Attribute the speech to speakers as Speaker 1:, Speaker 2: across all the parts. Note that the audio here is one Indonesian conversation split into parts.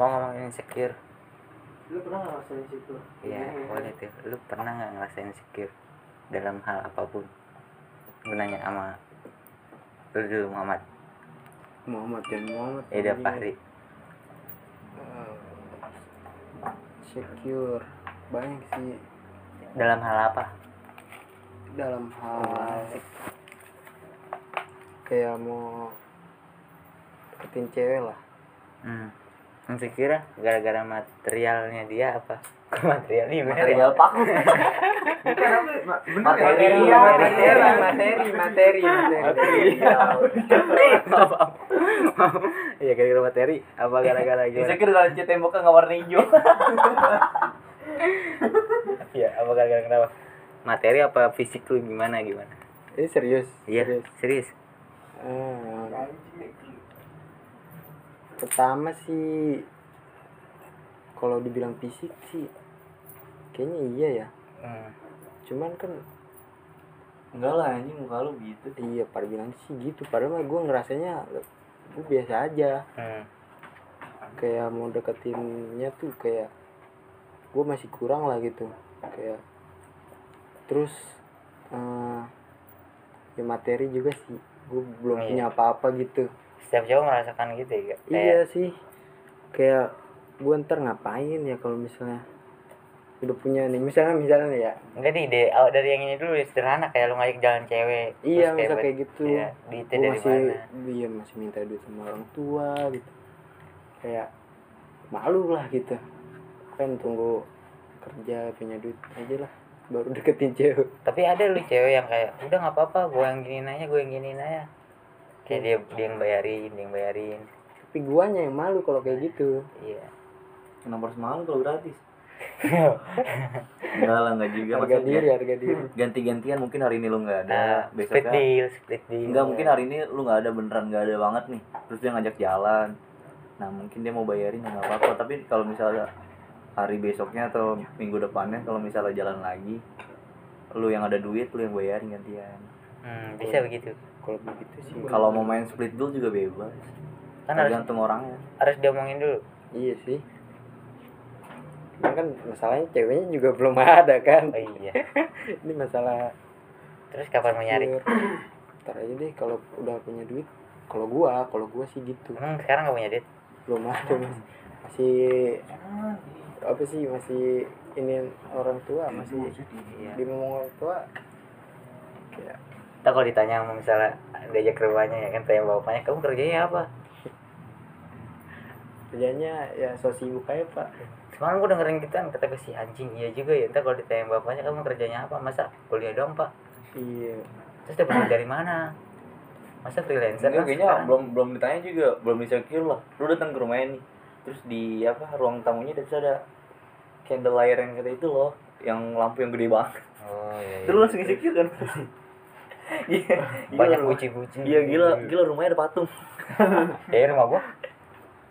Speaker 1: mau ngomongin insecure
Speaker 2: lu pernah nggak ngerasain situ
Speaker 1: Iya, boleh tuh. Lu pernah nggak ngerasain insecure dalam hal apa pun? Gue nanya sama lu dulu Muhammad.
Speaker 2: Muhammad dan Muhammad
Speaker 1: Eh, dia Fahri.
Speaker 2: Eh, secure banyak sih
Speaker 1: Dalam hal apa?
Speaker 2: dalam hal kayak mau deketin cewek lah
Speaker 1: Hmm. Insecure gara-gara materialnya dia apa? Material nih ya?
Speaker 3: material paku
Speaker 2: materi
Speaker 3: Iya,
Speaker 2: materi materi materi materi
Speaker 1: maaf. Maaf. Iya gara-gara materi apa gara-gara gimana?
Speaker 3: insecure kalau cat temboknya nggak warna hijau
Speaker 1: Iya, apa gara-gara kenapa? Materi apa fisik lu gimana gimana?
Speaker 2: ini serius
Speaker 1: Iya,
Speaker 2: serius
Speaker 1: serius.
Speaker 2: Eh, pertama sih kalau dibilang fisik sih kayaknya iya ya.
Speaker 1: Hmm.
Speaker 2: cuman kan
Speaker 3: enggak lah anjing muka lu gitu.
Speaker 2: Iya pada bilang sih gitu. Padahal mah gue ngerasanya gue biasa aja.
Speaker 1: Hmm.
Speaker 2: kayak mau deketinnya tuh kayak gue masih kurang lah gitu. Kayak terus eh ya materi juga sih. Gue belum
Speaker 1: Iya.
Speaker 2: punya apa-apa gitu
Speaker 1: Setiap cowok merasakan gitu ya. Kak?
Speaker 2: iya sih kayak gue ntar ngapain ya kalau misalnya udah punya nih misalnya misalnya ya
Speaker 1: Enggak nih, ide awal dari yang ini dulu ya, sederhana kayak lu ngajak jalan cewek.
Speaker 2: iya misal
Speaker 1: buat-
Speaker 2: kayak gitu
Speaker 1: Iya, duitnya
Speaker 2: gue
Speaker 1: dari
Speaker 2: masih
Speaker 1: mana?
Speaker 2: iya masih minta duit sama orang tua gitu kayak malu lah gitu kan tunggu kerja punya duit aja lah baru deketin cewek
Speaker 1: Tapi ada lu cewek yang kayak udah nggak apa-apa, gue yang gini nanya, gue yang gini nanya. Kayak dia dia yang bayarin, dia yang bayarin.
Speaker 2: tapi guanya yang malu kalau kayak gitu
Speaker 1: Iya.
Speaker 3: kenapa harus mahal kalau gratis enggak lah enggak juga
Speaker 2: harga
Speaker 3: maksudnya
Speaker 2: diri harga diri
Speaker 3: ganti-gantian mungkin hari ini lu nggak ada
Speaker 1: Nah, split
Speaker 3: besoknya
Speaker 1: deal, split deal.
Speaker 3: enggak mungkin hari ini lu nggak ada beneran nggak ada banget nih terus dia ngajak jalan nah mungkin dia mau bayarin ya nggak apa-apa tapi kalau misalnya hari besoknya atau minggu depannya kalau misalnya jalan lagi lu yang ada duit lu yang bayarin gantian
Speaker 1: Hmm, bisa begitu.
Speaker 2: Kalau begitu sih
Speaker 3: kalau mau main split bill juga bebas
Speaker 1: Kan harus
Speaker 3: tergantung orangnya
Speaker 1: harus diomongin dulu.
Speaker 2: iya sih Cuman kan masalahnya ceweknya juga belum ada kan
Speaker 1: Oh iya.
Speaker 2: ini masalah
Speaker 1: Terus kapan mau nyari?
Speaker 2: Ntar aja deh kalau udah punya duit kalau gua kalau gua sih gitu
Speaker 1: Emang sekarang gak punya duit?
Speaker 2: belum ada mas masih apa sih masih ini orang tua masih
Speaker 1: Iya.
Speaker 2: dimomong orang tua kayak
Speaker 1: Kita kalau ditanya sama misalnya diajak ke rumahnya ya kan tanya bapaknya, kamu kerjanya apa?
Speaker 2: kerjanya ya so sibuk aja pak
Speaker 1: Semalam gue dengerin gitu kan kata gue si anjing iya juga ya. Ntar kalau ditanya bapaknya kamu kerjanya apa? Masa kuliah dong pak?
Speaker 2: iya
Speaker 1: Terus dapat duit dari mana? Masa freelancer
Speaker 3: Enggak, kayaknya
Speaker 1: sekarang?
Speaker 3: belum belum ditanya juga belum insecure lah lu datang ke rumahnya nih terus di apa ruang tamunya terus ada candle light yang kata itu loh yang lampu yang gede banget
Speaker 1: Oh iya. iya.
Speaker 3: terus lu langsung insecure kan
Speaker 1: Banyak
Speaker 3: rumah-
Speaker 1: buci-buci.
Speaker 3: iya gila gila rumahnya ada patung
Speaker 1: Ya rumah gua.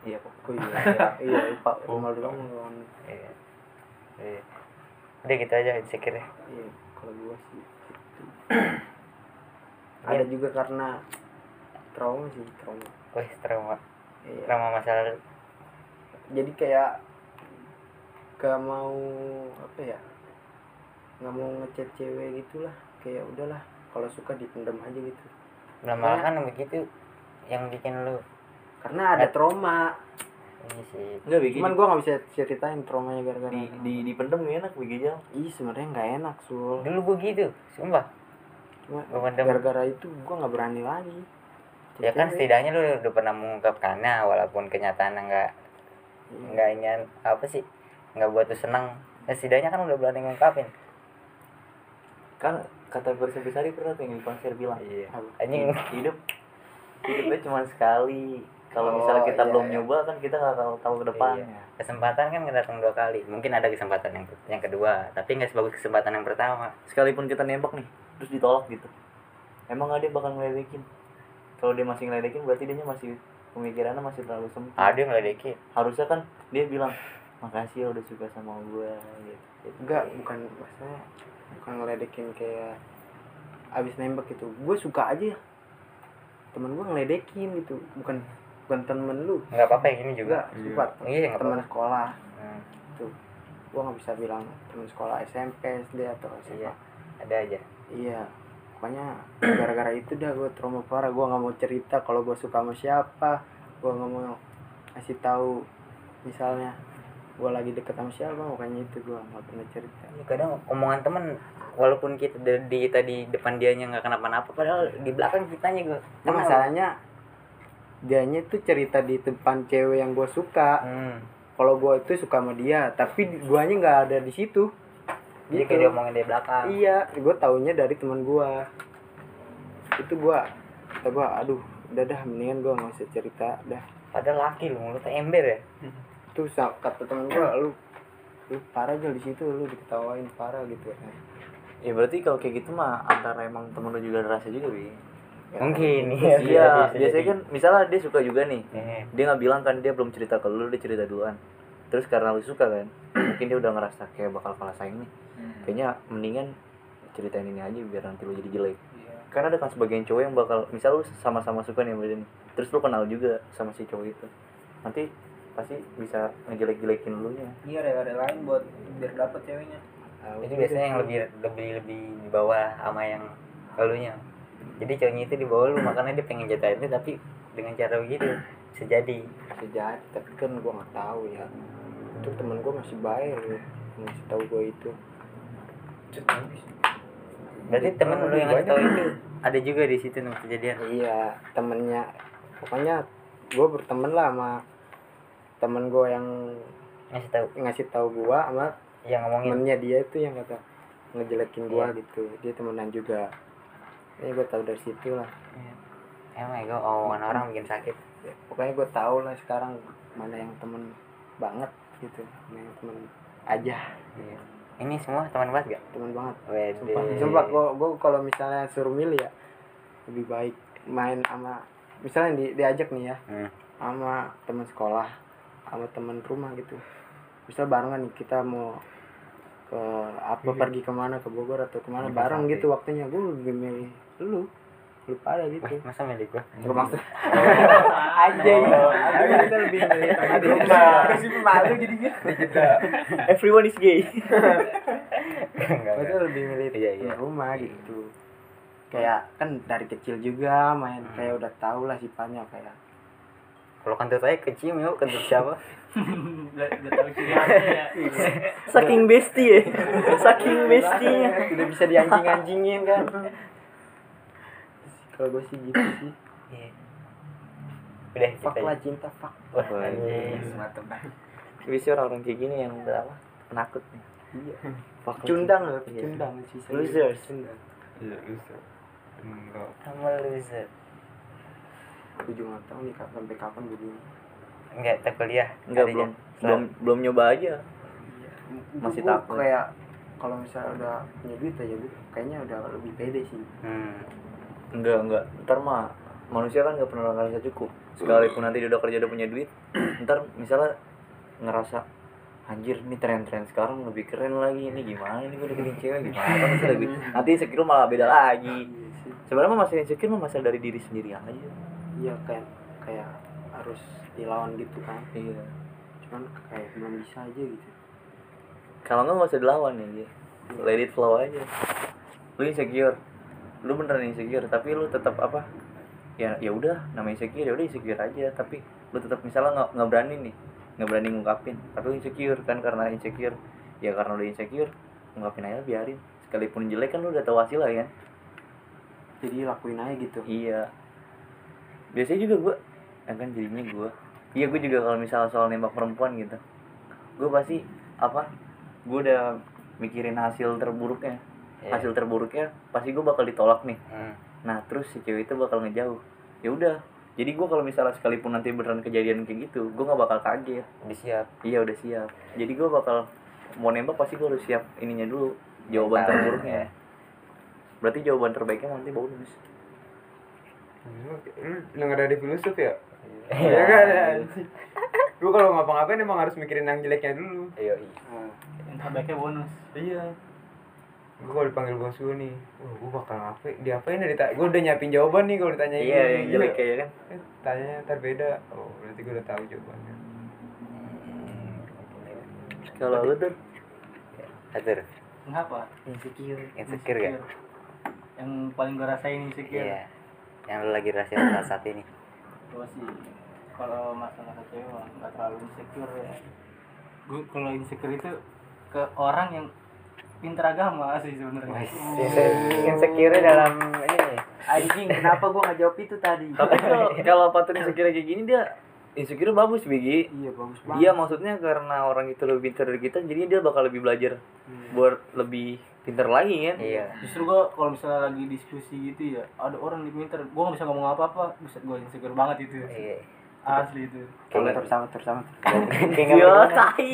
Speaker 3: iya kok
Speaker 2: oh iya iya, iya pak rumah doang lawan
Speaker 1: Iya. Iya. Udah gitu aja insecure ya.
Speaker 2: iya kalau gua sih gitu. ada juga karena trauma sih trauma
Speaker 1: Wih, trauma.
Speaker 2: iya.
Speaker 1: Trauma masa lalu.
Speaker 2: jadi kayak gak mau apa ya nggak mau ngechat cewek gitulah kayak udahlah kalau suka dipendam aja gitu.
Speaker 1: Nah, malah kan begitu yang bikin lu.
Speaker 2: Karena ada trauma.
Speaker 1: Ini sih.
Speaker 3: Enggak bikin
Speaker 2: cuman gua nggak bisa ceritain traumanya gara-gara
Speaker 3: di di dipendem gak enak begitu
Speaker 2: ih sebenarnya nggak enak sul.
Speaker 1: Dulu gua gitu sumpah.
Speaker 2: Cuma gara-gara itu gua nggak berani lagi.
Speaker 1: Ya kan setidaknya lu udah pernah mengungkapkannya walaupun kenyataannya nggak
Speaker 2: Iya.
Speaker 1: nggak ingin apa sih? Nggak buat lu seneng ya setidaknya kan udah berani ngungkapin.
Speaker 3: Kan kata Bersih Besari pernah tuh yang di konser bilang.
Speaker 1: Iya. Anjing
Speaker 3: hidup hidupnya cuma sekali. Kalau
Speaker 2: Oh,
Speaker 3: misalnya kita
Speaker 2: iya,
Speaker 3: belum
Speaker 2: iya.
Speaker 3: nyoba kan kita nggak tahu tahu ke depannya
Speaker 1: Iya. kesempatan kan nggak datang dua kali. Mungkin ada kesempatan yang yang kedua tapi nggak sebagus kesempatan yang pertama.
Speaker 3: Sekalipun kita nembak nih terus ditolak gitu. Emang ada yang bakal ngeledekin? Kalau dia masih ngeledekin berarti dia masih pemikirannya masih terlalu sempit.
Speaker 1: Ada yang ngeledekin.
Speaker 3: Harusnya kan dia bilang makasih ya udah suka sama gue gitu, gitu.
Speaker 2: enggak bukan maksudnya bukan ngeledekin kayak abis nembak gitu. Gue suka aja. Temen gue ngeledekin gitu. Bukan bukan temen lu.
Speaker 1: Nggak apa-apa yang ini juga.
Speaker 2: Juga sumpah.
Speaker 1: Iya
Speaker 2: teman
Speaker 1: apa-apa.
Speaker 2: sekolah.
Speaker 1: Hmm,
Speaker 2: tuh gua nggak bisa bilang teman sekolah SMP SD atau SMA
Speaker 1: iya ada aja.
Speaker 2: Iya. Pokoknya gara-gara itu dah gue trauma parah. Gue nggak mau cerita kalau gue suka sama siapa. Gue nggak mau kasih tahu misalnya gue lagi deket sama siapa makanya itu gue nggak pernah cerita.
Speaker 1: Ya, kadang omongan temen walaupun kita di, di kita di depan dianya nggak kenapa-napa padahal di belakang kitanya gue
Speaker 2: nah masalahnya dianya tuh cerita di depan cewek yang gue suka.
Speaker 1: Hmm.
Speaker 2: kalau gue itu suka sama dia tapi guanya nggak ada di situ.
Speaker 1: Jadi
Speaker 2: Gitu.
Speaker 1: kayak diomongin dari belakang.
Speaker 2: Iya gue taunya dari teman gue itu gue kata gue aduh udah dah mendingan gue nggak usah cerita dah.
Speaker 1: Padahal laki lu mulutnya ember ya
Speaker 2: sa- kata temen gue lu lu parah aja di situ lu diketawain parah gitu.
Speaker 3: Ya berarti kalau kayak gitu mah antara emang temen lu juga ada rasa juga bi.
Speaker 2: Ya,
Speaker 1: mungkin
Speaker 3: iya
Speaker 1: bisa
Speaker 3: biasanya
Speaker 1: jadi.
Speaker 3: kan misalnya dia suka juga nih. Dia nggak bilang kan dia belum cerita ke lu dia cerita duluan. Terus karena lu suka kan mungkin dia udah ngerasa kayak bakal kalah saing nih. Kayaknya mendingan ceritain ini aja biar nanti lu jadi jelek. Karena ada kan sebagian cowok yang bakal misal lu sama-sama suka nih sama dia nih terus lu kenal juga sama si cowok itu. Nanti pasti bisa ngejelek-jelekin lu nya
Speaker 4: iya rela-relain buat biar dapet ceweknya.
Speaker 2: Tahu
Speaker 1: itu biasanya yang lebih lebih lebih di bawah sama yang elunya. Jadi cowoknya itu di bawah lu makanya dia pengen jatuhin itu tapi dengan cara begitu bisa jadi
Speaker 2: bisa jadi tapi kan gue nggak tahu ya. Itu temen gue masih bayar ya masih tahu gue itu.
Speaker 1: Berarti temen lu yang ngasih tahu itu ada juga di situ nih kejadian?
Speaker 2: Iya temennya. Pokoknya gue berteman lah sama temen gue yang
Speaker 1: ngasih tahu
Speaker 2: ngasih tahu gue sama
Speaker 1: yang ngomongin.
Speaker 2: temennya dia itu yang kata ngejelekin gue
Speaker 1: Iya.
Speaker 2: gitu. Dia temenan juga. Ini gue tahu dari situ lah.
Speaker 1: Emang ya gue omongan orang bikin sakit.
Speaker 2: Ya, pokoknya gue tahu lah sekarang mana yang temen banget gitu. Mana yang temen aja.
Speaker 1: Iya. ini semua teman banget gak?
Speaker 2: Temen banget.
Speaker 1: Wede.
Speaker 2: sumpah sumpah gue gue kalau misalnya suruh milih ya lebih baik main sama misalnya di, diajak nih ya
Speaker 1: Hmm.
Speaker 2: sama teman sekolah sama teman rumah gitu. Misal barengan nih kita mau ke apa pergi ke mana ke Bogor atau ke mana
Speaker 1: Ke
Speaker 2: bareng
Speaker 1: Sakti.
Speaker 2: gitu waktunya. Gue lebih milih lu. Lu pada gitu.
Speaker 1: Wah, masa milik gua?
Speaker 2: Gak maksud aja ya Tapi kita lebih milih teman
Speaker 4: terus itu malu jadinya
Speaker 3: everyone is gay.
Speaker 2: Kita lebih milih
Speaker 1: Iya, iya.
Speaker 2: rumah gitu. Kayak kan dari kecil juga main
Speaker 1: Hmm.
Speaker 2: kayak udah tau lah sifatnya kayak
Speaker 1: kalau kentut saya kecil yuk kentut siapa?
Speaker 4: Ya.
Speaker 3: Saking bestie ya. Saking bestie
Speaker 2: udah bisa dianjing-anjingin kan? Kalau gue sih gitu sih.
Speaker 1: Iya. udah kita
Speaker 2: lah cinta fuck.
Speaker 1: Wah
Speaker 4: semacam
Speaker 3: biasanya orang-orang kayak gini yang udah apa? Penakut nih.
Speaker 2: Iya. Cundang loh
Speaker 3: Iya.
Speaker 2: cundang sih
Speaker 3: Losers.
Speaker 2: cundang.
Speaker 5: Iya, bisa. Enggak.
Speaker 1: sama loser
Speaker 2: aku juga nggak tahu nih kapan sampai kapan begini
Speaker 1: enggak tak kuliah.
Speaker 3: Enggak belum
Speaker 1: aja.
Speaker 3: belum belum nyoba aja. Masih
Speaker 2: Gua
Speaker 3: takut.
Speaker 2: kayak kalau misalnya udah punya duit aja gue kayaknya udah lebih pede sih.
Speaker 1: Hmm.
Speaker 3: enggak enggak. Ntar mah manusia kan nggak pernah ngerasa cukup. Sekalipun nanti dia udah kerja udah punya duit ntar misalnya ngerasa anjir ini tren-tren sekarang lebih keren lagi. Ini gimana ini gue deketin cewek gimana kan masih lebih nanti insecure malah beda lagi.
Speaker 2: Iya
Speaker 3: sebenarnya mah masih insecure mah masalah dari diri sendiri aja
Speaker 2: iya kayak kayak harus dilawan gitu kan.
Speaker 3: Iya.
Speaker 2: Cuman kayak belum bisa aja gitu.
Speaker 3: Kalau nggak nggak usah dilawan ya Ji. let it flow aja. Lu insecure. Lu beneran insecure tapi lu tetap apa ya ya udah namanya insecure ya udah insecure aja. Tapi lu tetap misalnya nggak nggak berani nih nggak berani ngungkapin. Tapi lu insecure kan karena insecure. Ya karena udah insecure ngungkapin aja biarin. Sekalipun jelek kan lu udah tahu hasil lah kan?
Speaker 2: Jadi lakuin aja gitu.
Speaker 3: Iya biasanya juga gue ya kan jadinya gue iya gue juga kalau misalnya soal nembak perempuan gitu gue pasti apa gue udah mikirin hasil terburuknya.
Speaker 1: Iya.
Speaker 3: hasil terburuknya pasti gue bakal ditolak nih.
Speaker 1: Hmm.
Speaker 3: nah terus si cewek itu bakal ngejauh. Ya udah jadi gue kalau misalnya sekalipun nanti beneran kejadian kayak gitu gue nggak bakal kaget.
Speaker 1: Udah siap.
Speaker 3: Iya udah siap. Jadi gue bakal mau nembak pasti gue harus siap ininya dulu jawaban terburuknya.
Speaker 1: Ya.
Speaker 3: berarti jawaban terbaiknya nanti bonus
Speaker 5: Lu lu nggak ada di filosof ya?
Speaker 1: Iya.
Speaker 5: Iya kan anjing. Gua kalau ngapa-ngapain emang harus mikirin yang jeleknya dulu.
Speaker 1: Iya,
Speaker 2: Nah,
Speaker 4: yang terbaiknya bonus
Speaker 5: Iya. gue kalau dipanggil bos gue nih wah gue bakal ngapain diapain ya ditanya gue udah nyiapin jawaban nih kalau ditanya
Speaker 3: iya yang jelek kayak kan
Speaker 5: eh, tanya ntar beda oh berarti gue udah tahu jawabannya
Speaker 3: kalau lu tuh
Speaker 1: atur
Speaker 4: Kenapa?
Speaker 1: insecure insecure gak
Speaker 4: Yang paling gue rasain insecure.
Speaker 1: iya yang lu lagi rasain saat saat ini?
Speaker 4: Gue sih kalau masalah cewek mah nggak terlalu insecure ya. Gue kalau insecure itu ke orang yang pinter agama sih sebenarnya.
Speaker 1: insecure dalam ini
Speaker 2: anjing kenapa gue nggak jawab itu tadi?
Speaker 3: Tapi kalau kalau patut insecure kayak gini dia insecure bagus Bigi
Speaker 2: iya bagus banget.
Speaker 3: Iya maksudnya karena orang itu lebih pintar dari kita jadi dia bakal lebih belajar buat lebih pintar lagi kan
Speaker 1: iya
Speaker 4: Justru gue kalau misalnya lagi diskusi gitu ya, ada orang yang pinter, gue nggak bisa ngomong apa-apa, bisa gue insecure banget itu.
Speaker 1: iya
Speaker 4: Asli itu.
Speaker 2: sama sama sama
Speaker 3: Iya, tai.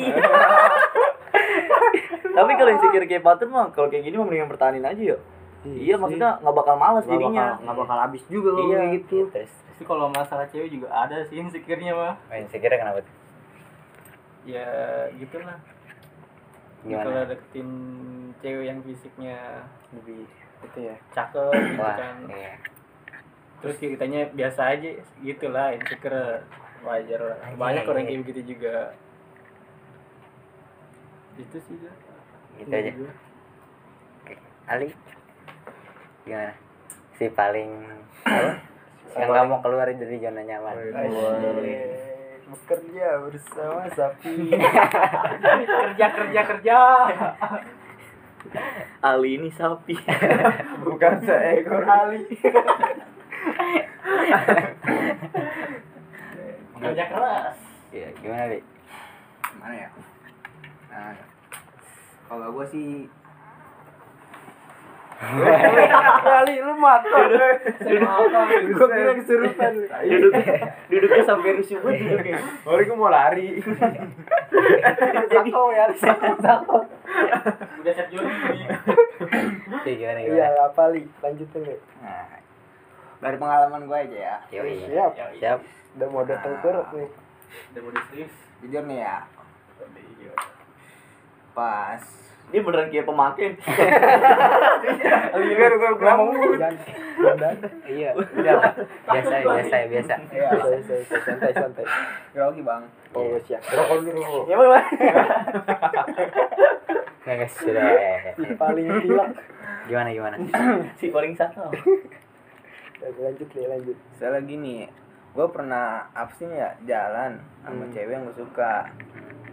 Speaker 3: Tapi kalau insecure kayak patut mah kalau kayak gini mah mendingan pertahanin aja ya. Iya, maksudnya nggak bakal
Speaker 2: bakal
Speaker 3: jadinya.
Speaker 2: nggak bakal habis juga kalau
Speaker 3: Iya.
Speaker 2: kayak gitu
Speaker 1: terus
Speaker 4: Tapi kalau masalah cewek juga ada sih insecure-nya mah.
Speaker 1: oh, insecure kenapa tuh
Speaker 4: Ya gitulah.
Speaker 1: Gimana?
Speaker 4: Kalau deketin cewek yang fisiknya
Speaker 2: lebih itu ya
Speaker 4: cakep gitu
Speaker 1: wah
Speaker 4: kan.
Speaker 1: iya
Speaker 4: Terus kitanya biasa aja gitulah insecure wajar lah. Banyak
Speaker 1: Anjing.
Speaker 4: orang kayak begitu juga. Itu sih gue.
Speaker 1: gitu aja Ali gimana si paling apa? yang nggak mau keluar dari zona nyaman
Speaker 2: bekerja bersama sapi
Speaker 4: kerja kerja kerja.
Speaker 3: Ali ini sapi.
Speaker 2: bukan seekor ali
Speaker 4: kerja keras.
Speaker 1: iya gimana li
Speaker 6: mana ya nah kalau gue sih
Speaker 2: kali lu mata
Speaker 4: Gue
Speaker 2: kira kesurupan.
Speaker 3: Duduk duduknya sampai rusuh banget duduknya.
Speaker 5: oh gue mau lari.
Speaker 2: Sako ya sako
Speaker 4: Udah siap.
Speaker 1: Iya, gimana
Speaker 2: iya apa li? Lanjutin li.
Speaker 6: Nah dari pengalaman gue aja ya.
Speaker 1: Yoi.
Speaker 2: siap.
Speaker 1: Siap.
Speaker 2: Udah mau datang nih
Speaker 4: Udah mau serius.
Speaker 6: jujur nih ya. Pas
Speaker 3: Dia beneran kayak pemakai.
Speaker 2: Lihat gue ngomong jangan
Speaker 1: iya Pak. biasa biasa biasa.
Speaker 6: Ya
Speaker 2: santai santai.
Speaker 6: Grogi bang.
Speaker 2: Oh siap.
Speaker 5: Rokok dulu
Speaker 2: ya bang.
Speaker 1: Nggak nggak sudah.
Speaker 2: Paling gila.
Speaker 1: Gimana gimana?
Speaker 3: Si paling satu.
Speaker 2: lanjut li lanjut.
Speaker 6: Soalnya gini gue pernah apa sih ya jalan sama
Speaker 2: Hmm.
Speaker 6: cewek yang gue suka.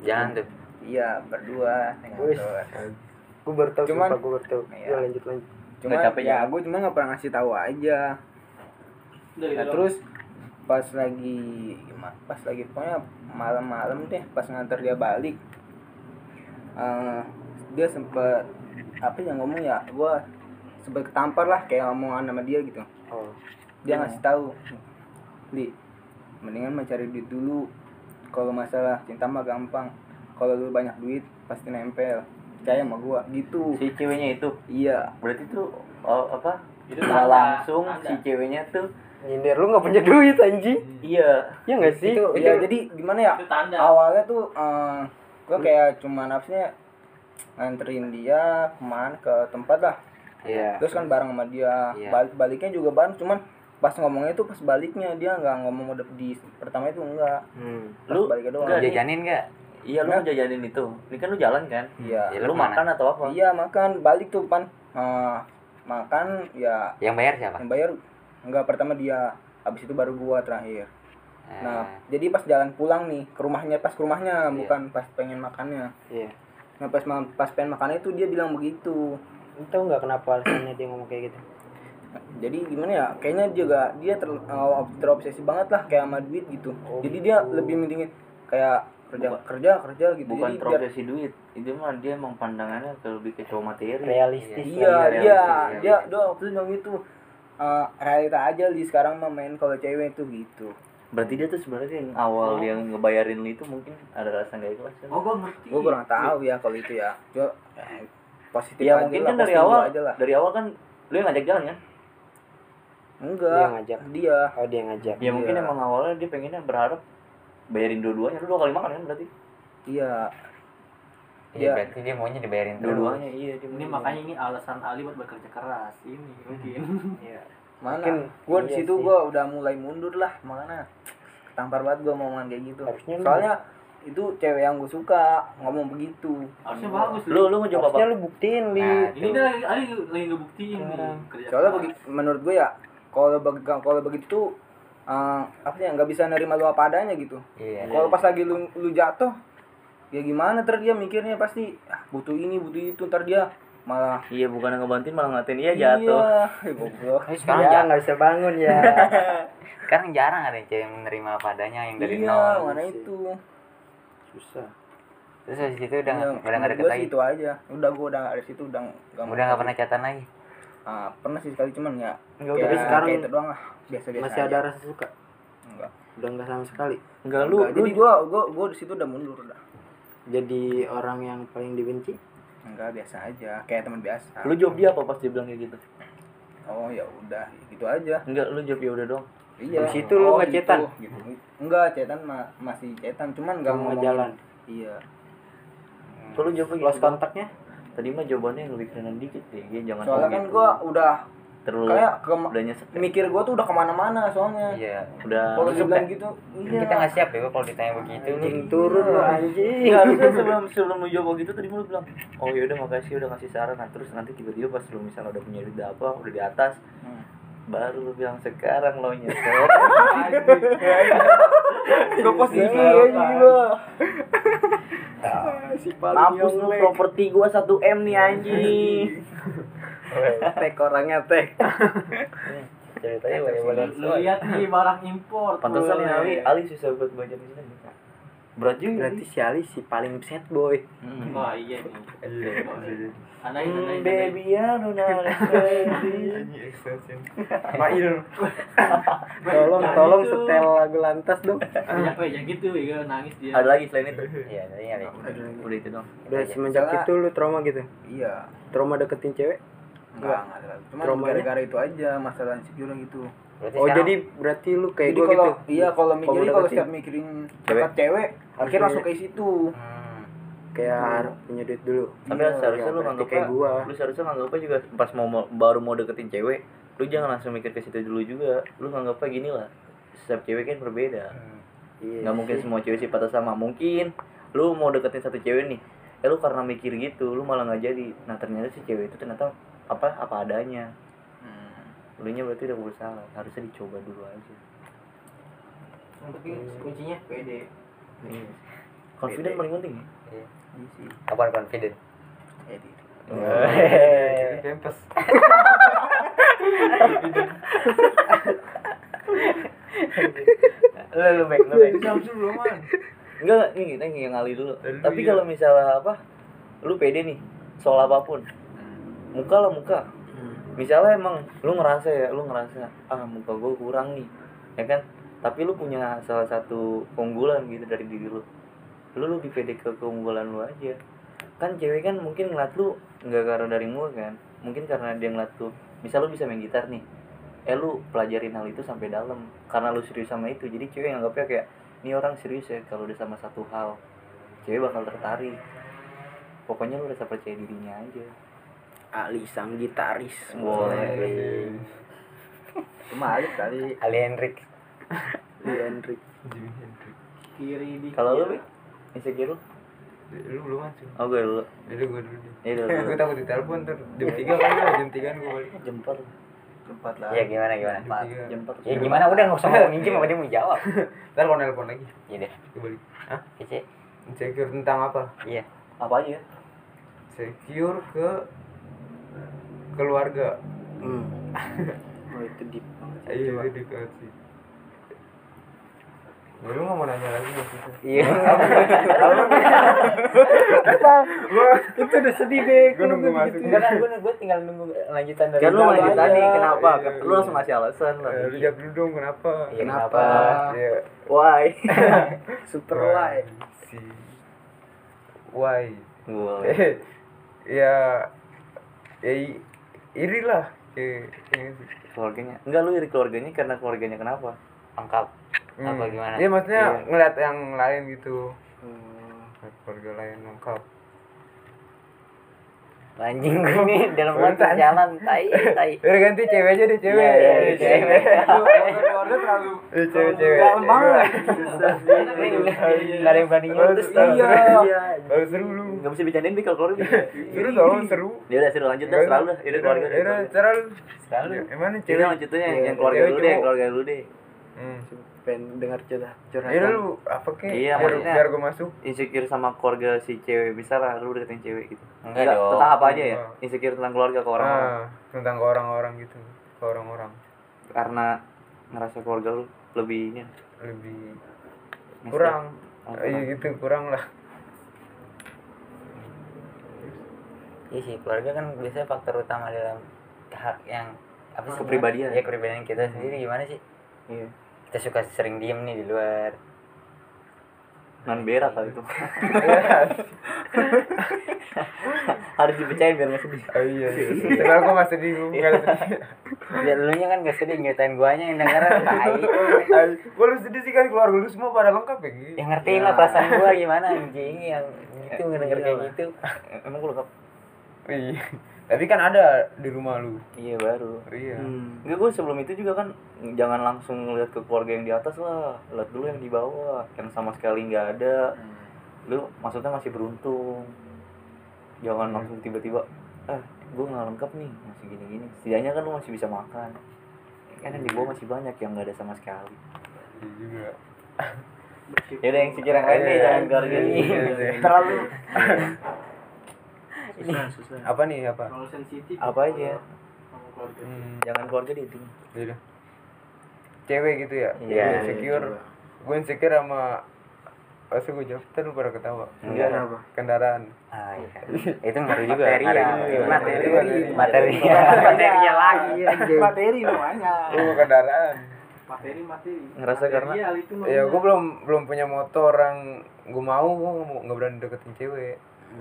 Speaker 1: Jangan tuh
Speaker 6: iya berdua
Speaker 2: Wih.
Speaker 6: motor
Speaker 2: gue baru tahu
Speaker 6: Cuman-
Speaker 2: gue baru tahu.
Speaker 6: Iya.
Speaker 2: ya lanjut lanjut.
Speaker 6: Cuma
Speaker 3: capek
Speaker 6: ya
Speaker 3: ya?
Speaker 6: gue cuma nggak pernah ngasih tahu aja.
Speaker 4: Dari
Speaker 6: nah terus pas lagi gimana pas lagi pokoknya malam-malam deh pas nganter dia balik eh dia sempet apa yang ngomong ya gue sempet ketampar lah kayak ngomongan sama dia gitu.
Speaker 2: Oh.
Speaker 6: Dia ngasih tahu li mendingan mencari duit dulu. Kalau masalah cinta mah gampang kalau lu banyak duit pasti nempel. Percaya sama gua. Gitu.
Speaker 3: Si ceweknya itu.
Speaker 6: iya.
Speaker 3: Berarti tuh oh, apa?
Speaker 4: Itu tanda,
Speaker 3: langsung
Speaker 4: tanda.
Speaker 3: si ceweknya tuh
Speaker 2: nyindir lu nggak punya duit anjing.
Speaker 3: Iya.
Speaker 2: Ya nggak sih?
Speaker 6: Itu ya jadi gimana ya?
Speaker 4: Itu tanda.
Speaker 6: awalnya tuh eh gua kayak cuman apa sih nganterin dia ke mana ke tempat lah.
Speaker 1: Iya.
Speaker 6: Terus kan bareng sama dia.
Speaker 1: Iya.
Speaker 6: balik baliknya juga bareng cuman pas ngomongnya tuh pas baliknya dia nggak ngomong udah di pertama itu enggak.
Speaker 2: Hmm.
Speaker 6: pas
Speaker 3: Lu
Speaker 6: baliknya doang.
Speaker 3: enggak,
Speaker 1: jajanin nggak
Speaker 3: iya lu mau jajanin itu. Ini kan lu jalan kan?
Speaker 6: Iya.
Speaker 1: Ya,
Speaker 3: lu
Speaker 1: lu mana?
Speaker 3: makan atau apa?
Speaker 6: Iya makan. Balik tuh pan. Eh, makan ya.
Speaker 1: Yang bayar siapa?
Speaker 6: Yang bayar enggak pertama dia. Habis itu baru gua terakhir.
Speaker 1: Eh,
Speaker 6: nah jadi pas jalan pulang nih ke rumahnya pas ke rumahnya
Speaker 1: Iya.
Speaker 6: bukan pas pengen makannya.
Speaker 2: Iya.
Speaker 6: Nah pas pas pengen makannya itu dia bilang begitu.
Speaker 2: Lu tahu nggak kenapa alasannya dia ngomong kayak gitu?
Speaker 6: Jadi gimana ya kayaknya juga dia ter, eh, terobsesi banget lah kayak sama duit gitu.
Speaker 2: Oh,
Speaker 6: jadi
Speaker 2: gitu.
Speaker 6: dia lebih mendingin kayak kerja
Speaker 3: Bukan-
Speaker 6: kerja kerja gitu
Speaker 3: bukan
Speaker 6: jadi biar
Speaker 3: profesi duit itu mah dia emang pandangannya lebih ke cowok materi
Speaker 2: realistis
Speaker 6: iya.
Speaker 3: Iya,
Speaker 6: iya dia dia waktu itu bilang gitu eh, realita aja di sekarang mah main kalau cewek itu gitu
Speaker 3: berarti dia tuh sebenarnya yang awal yang ngebayarin lu itu mungkin ada rasa nggak ikhlas kan?
Speaker 4: Oh, gue ngerti.
Speaker 6: gue kurang tahu ya kalau itu ya Cuma, eh, positif
Speaker 3: ya
Speaker 6: aja
Speaker 3: mungkin
Speaker 6: lah,
Speaker 3: kan dari awal
Speaker 6: aja lah
Speaker 3: dari awal kan lu yang ngajak jalan kan
Speaker 6: enggak
Speaker 2: Dia ngajak.
Speaker 6: dia
Speaker 2: oh dia ngajak
Speaker 3: ya mungkin
Speaker 6: Iya.
Speaker 3: emang awalnya dia pengennya berharap bayarin dua-duanya. Lu dua kali makan kan berarti?
Speaker 6: Iya.
Speaker 1: Iya,
Speaker 6: Ya.
Speaker 1: berarti dia maunya dibayarin terus.
Speaker 3: dua-duanya iya dia
Speaker 4: ini makanya ini alasan Ali buat bekerja keras. Ini mungkin.
Speaker 3: Iya.
Speaker 6: Mana?
Speaker 2: Mungkin
Speaker 6: gue di
Speaker 2: iya
Speaker 6: situ
Speaker 2: sih.
Speaker 6: gue udah mulai mundur lah makanya tampar banget gue ngomongan kayak gitu.
Speaker 2: Harusnya lu-
Speaker 6: soalnya itu cewek yang gue suka ngomong begitu.
Speaker 4: Harusnya bagus
Speaker 3: lu lu
Speaker 2: harusnya
Speaker 3: apa?
Speaker 2: lu buktiin li.
Speaker 1: Nah,
Speaker 4: ini dia lagi Ali lagi ngebuktiin nih kerja
Speaker 6: soalnya begi- menurut gue ya kalau bagi kalau begitu eh, apa sih nggak bisa nerima lu apa adanya gitu.
Speaker 1: Iya.
Speaker 6: kalau pas lagi lu lu jatuh ya gimana ntar dia mikirnya pasti ah, butuh ini butuh itu ntar dia malah
Speaker 3: iya bukan ngebantuin malah ngatain iya jatuh.
Speaker 6: Iya goblok.
Speaker 1: Tapi sekarang
Speaker 2: ya
Speaker 1: jarang,
Speaker 2: nggak bisa bangun ya.
Speaker 1: Sekarang jarang ada yang cewek menerima apa adanya yang dari
Speaker 6: iya
Speaker 1: nol.
Speaker 6: mana itu?
Speaker 2: Susah.
Speaker 1: Terus dari situ udah
Speaker 6: Iya,
Speaker 1: udah nggak deket
Speaker 6: gua
Speaker 1: lagi.
Speaker 6: sih itu aja. Udah gue udah dari situ udah nggak mau
Speaker 1: Udah nggak pernah catatan lagi.
Speaker 6: Ah, pernah sih sekali cuman ya
Speaker 2: Enggak,
Speaker 6: kayak,
Speaker 2: tapi sekarang
Speaker 6: itu doang lah biasa biasa
Speaker 2: masih ada rasa suka?
Speaker 6: Enggak.
Speaker 2: Udah nggak sama sekali?
Speaker 3: Enggak lu
Speaker 6: Enggak,
Speaker 3: lu
Speaker 6: jadi gue gue gue di situ udah mundur udah
Speaker 2: jadi orang yang paling dibenci?
Speaker 6: Enggak biasa aja. Kayak teman biasa.
Speaker 3: Lu job dia apa pas dia bilang kayak gitu?
Speaker 6: Oh ya udah. Gitu aja.
Speaker 3: Enggak lu job ya udah dong.
Speaker 6: Iya.
Speaker 2: Habis itu lu nggak
Speaker 6: gitu,
Speaker 2: cetan?
Speaker 6: gitu. enggak cetan ma- masih cetan. Cuman enggak
Speaker 2: Cuma
Speaker 6: mau
Speaker 2: jalan.
Speaker 6: iya.
Speaker 3: Kalau job gitu.
Speaker 2: lost kontaknya
Speaker 3: tadi mah jawabannya yang lebih keren dikit deh. Dia jangan
Speaker 6: soalnya kan
Speaker 3: gitu.
Speaker 6: gue udah
Speaker 3: terlalu
Speaker 6: kayak ke
Speaker 3: udah nyesek ya.
Speaker 6: mikir gue tuh udah ke mana-mana soalnya
Speaker 1: Iya.
Speaker 3: udah
Speaker 6: kalau
Speaker 1: suka.
Speaker 6: gitu iya
Speaker 1: Kita nggak siap ya kalau ditanya begitu
Speaker 2: anjing turun lu anjing
Speaker 3: Iya, harusnya sebelum sebelum lu jawab gitu tadi lu bilang, "Oh ya udah makasih udah ngasih saran." Nah, terus nanti tiba-tiba pas lu misalnya udah punya duit apa, udah di atas,
Speaker 6: Hmm.
Speaker 3: baru lu bilang sekarang lo nyesel.
Speaker 6: gue positif juga
Speaker 2: si paling
Speaker 3: Mampus lu properti gua 1 M nih anjing.
Speaker 2: tek orangnya tek.
Speaker 1: Ceritanya boleh
Speaker 4: lu lihat nih barang impor
Speaker 3: Pantesan nih Ali, Ali susah buat baca di sini. Berat juga.
Speaker 2: berarti si Ali si paling sad boy.
Speaker 3: Hmm.
Speaker 4: wah iya nih. Anain anain
Speaker 3: baby, don't know
Speaker 5: Mail.
Speaker 2: tolong tolong
Speaker 4: gitu.
Speaker 2: setel lagu lantas dong.
Speaker 4: Banyak banyak gitu ya. Nangis dia.
Speaker 3: Ada lagi selain itu?
Speaker 1: Iya, ada.
Speaker 3: Udah itu dong.
Speaker 2: udah semenjak itu lu trauma gitu?
Speaker 6: Iya.
Speaker 2: Trauma deketin cewek
Speaker 6: enggak enggak terlalu.
Speaker 2: Traumanya?
Speaker 6: gara-gara itu aja masalah insecure gitu
Speaker 1: Berarti
Speaker 2: oh
Speaker 1: sekarang-
Speaker 2: jadi berarti lu kayak
Speaker 6: jadi
Speaker 2: gue
Speaker 6: kalau
Speaker 2: gitu
Speaker 6: iya kalau mikirin
Speaker 2: Kalau
Speaker 6: setiap mikirin
Speaker 3: cewek.
Speaker 6: dekat cewek akhirnya langsung ke situ
Speaker 1: Hmm.
Speaker 2: kayak harus punya duit dulu
Speaker 3: Tapi
Speaker 6: Iya,
Speaker 3: seharusnya
Speaker 2: ya,
Speaker 3: lu nganggapnya
Speaker 2: kayak gua.
Speaker 3: Lu seharusnya nganggapnya juga pas mau mau- baru mau deketin cewek, lu jangan langsung mikir ke situ dulu juga. Lu nganggapnya gini lah. Setiap cewek kan berbeda.
Speaker 2: iya
Speaker 3: nggak mungkin semua cewek sifatnya sama. Mungkin lu mau deketin satu cewek nih, eh lu karena mikir gitu, lu malah nggak jadi. Nah ternyata si cewek itu ternyata apa apa adanya.
Speaker 6: Hmm.
Speaker 3: Lu nya berarti udah berusaha. Harusnya dicoba dulu aja.
Speaker 4: yang penting kuncinya pede
Speaker 3: Iya. Confident paling penting ya.
Speaker 1: Iya.
Speaker 6: Iya sih
Speaker 1: Apaan confident?
Speaker 6: Edi.
Speaker 5: Kempes.
Speaker 3: Lu lu baik lu baik.
Speaker 5: Samsul belum man.
Speaker 3: Enggak, ini kita yang ngali dulu. Tapi
Speaker 5: iya.
Speaker 3: kalau misalnya apa, lu pede nih soal apa pun, muka lah muka. Misalnya emang lu ngerasa ya, lu ngerasa ah muka gue kurang nih, ya kan? Tapi lu punya salah satu keunggulan gitu dari diri lu. Lu lebih pede ke keunggulan lu aja. Kan cewek kan mungkin ngeliat lu nggak karena dari muka kan, mungkin karena dia ngeliat lu. Misal lu bisa main gitar nih, eh lu pelajarin hal itu sampai dalam karena lu serius sama itu jadi cewek nganggapnya kayak ini orang serius ya kalau udah sama satu hal cewek bakal tertarik pokoknya lu rasa percaya dirinya aja
Speaker 2: Ali sang gitaris
Speaker 3: Boleh.
Speaker 6: cuma Alif kali
Speaker 1: Ali Hendrik.
Speaker 2: Ali Hendrik
Speaker 4: kiri di
Speaker 3: kalau lu Bi? insecure lu
Speaker 5: Lu belum masuk.
Speaker 3: oh gue dulu
Speaker 5: Jadi gue dulu deh.
Speaker 3: ya udah
Speaker 5: Gue
Speaker 3: dulu
Speaker 5: takut ditelepon ntar jam 3 kan lah, jam 3 gue balik.
Speaker 3: jam empat
Speaker 6: lah
Speaker 1: Iya gimana gimana?
Speaker 5: Jam 3.
Speaker 3: jam empat
Speaker 1: Ya gimana udah nggak usah ngomongin Jim apa dia mau jawab.
Speaker 5: Ntar kalau nelpon lagi,
Speaker 1: Iya deh.
Speaker 5: gue balik. Hah?
Speaker 1: Kece.
Speaker 5: Insecure tentang apa?
Speaker 1: Iya.
Speaker 3: apa aja
Speaker 5: Secure ke keluarga.
Speaker 2: hmm. oh itu deep banget sih.
Speaker 5: Iya, itu dekat sih. Ya, lu gak mau nanya lagi ya situ.
Speaker 1: Iya.
Speaker 2: itu udah sedih deh
Speaker 5: Gue nunggu masuk.
Speaker 1: Enggak kan gue gue tinggal nunggu lanjutan dari
Speaker 3: kan lu lanjut
Speaker 1: aja.
Speaker 3: tadi kenapa
Speaker 5: Iya,
Speaker 3: lu langsung ngasih alasan lah
Speaker 5: Eh, Lu jawab dulu dong kenapa?
Speaker 1: Iya,
Speaker 2: kenapa
Speaker 5: Iya.
Speaker 3: why
Speaker 2: super
Speaker 5: Why? Si Why? Eh, ya ya i- iri lah. Eh, iya sih.
Speaker 3: keluarganya enggak lu iri keluarganya karena keluarganya kenapa
Speaker 1: lengkap. Apa
Speaker 5: Hmm.
Speaker 1: gimana?
Speaker 5: Iya maksudnya
Speaker 3: Iya.
Speaker 5: ngeliat yang lain gitu.
Speaker 2: Hmm.
Speaker 5: Keluarga lain lengkap.
Speaker 1: anjing gue nih dalam
Speaker 5: Bentar.
Speaker 1: jalan tai tai
Speaker 5: Udah ganti cewek aja deh cewek.
Speaker 1: Iya, iya,
Speaker 5: Eh,
Speaker 1: cewek.
Speaker 6: keluarga terlalu
Speaker 5: Eh, cewek cewek.
Speaker 6: Dalam banget.
Speaker 1: nggak ada yang berani nyuruh
Speaker 5: Iya.
Speaker 3: Iya.
Speaker 5: Baru seru lu.
Speaker 3: Nggak bisa bercandain Bi kalau keluarga.
Speaker 5: Seru tau seru.
Speaker 3: Ya udah seru lanjut dah selalu dah. Yaudah keluarga.
Speaker 5: Ya udah, cara lu.
Speaker 1: selalu
Speaker 5: Emang cewek?
Speaker 3: lanjutnya yang,
Speaker 2: Iya,
Speaker 3: keluarga dulu deh, keluarga dulu deh.
Speaker 5: Hmm.
Speaker 2: pengen dengar curhat curhatan
Speaker 5: Ya udah lu apa kek?
Speaker 3: Iya,
Speaker 5: biar,
Speaker 3: maksudnya-
Speaker 5: biar gue masuk.
Speaker 3: Insecure sama keluarga si cewek bisa lah lu deketin cewek gitu.
Speaker 1: Enggak
Speaker 3: Enggak,
Speaker 1: dong.
Speaker 3: tentang apa aja ya?
Speaker 5: Oh.
Speaker 3: Insecure tentang keluarga ke orang-orang.
Speaker 5: Ah, tentang ke orang-orang gitu. Ke orang-orang.
Speaker 3: Karena ngerasa keluarga lu lebih ini
Speaker 5: Lebih
Speaker 3: Mas-
Speaker 5: kurang.
Speaker 3: Oh,
Speaker 5: Iya gitu, kurang lah.
Speaker 1: Iya sih keluarga kan biasanya faktor utama dalam hak yang apa sih
Speaker 3: Kepribadian.
Speaker 1: ya kepribadian kita sendiri gimana sih
Speaker 3: Iya.
Speaker 1: kita suka sering diem nih di luar
Speaker 3: Non berak kali itu. Harus dipercaya biar nggak sedih.
Speaker 5: Oh iya. Padahal gue masih di gue nggak sedih.
Speaker 1: ya lu nya kan gak sedih nyeritain guanya yang dengeran tai
Speaker 5: Gue lu sedih sih kan keluarga lu semua pada lengkap ya
Speaker 1: yang ngertiin lah perasaan gua gimana anjing yang gitu ngedenger kayak gitu
Speaker 3: Emang gue lengkap?
Speaker 5: Iya. Tapi kan ada di rumah lu.
Speaker 3: Iya baru.
Speaker 5: Iya.
Speaker 2: Hmm.
Speaker 3: Enggak gue sebelum itu juga kan jangan langsung ngeliat ke keluarga yang di atas lah, lihat dulu yang di bawah, yang sama sekali nggak ada. Lu maksudnya masih beruntung. Jangan langsung tiba-tiba, ah gue nggak lengkap nih, masih gini-gini. Setidaknya kan lu masih bisa makan. Kan yang di bawah masih banyak yang nggak ada sama sekali.
Speaker 5: Iya juga.
Speaker 3: Ya udah yang sekira yang lain nih,
Speaker 5: Iya,
Speaker 3: jangan keluarga
Speaker 5: iya,
Speaker 3: ini.
Speaker 5: iya, iya.
Speaker 3: Terlalu
Speaker 4: susah susah.
Speaker 5: Apa nih apa?
Speaker 4: kalau sensitif
Speaker 3: Apa aja?
Speaker 4: keluarga
Speaker 5: Hmm,
Speaker 3: jangan keluarga di intinya.
Speaker 5: Iya. Cewek gitu ya?
Speaker 3: Iya,
Speaker 5: insecure. Gue insecure sama Pasti gue jawab, ntar lu pada ketawa.
Speaker 3: Enggak.
Speaker 2: Kenapa?
Speaker 5: Kendaraan.
Speaker 1: Ah iya. Itu ngaruh juga.
Speaker 2: Materi. Ya,
Speaker 1: materi.
Speaker 5: Materi.
Speaker 1: materi
Speaker 2: materinya lagi.
Speaker 6: Materi namanya.
Speaker 5: Lu kendaraan.
Speaker 4: Materi materi.
Speaker 3: Ngerasa karena-
Speaker 5: Ya gue belum belum punya motor yang gue mau, gue nggak berani deketin cewek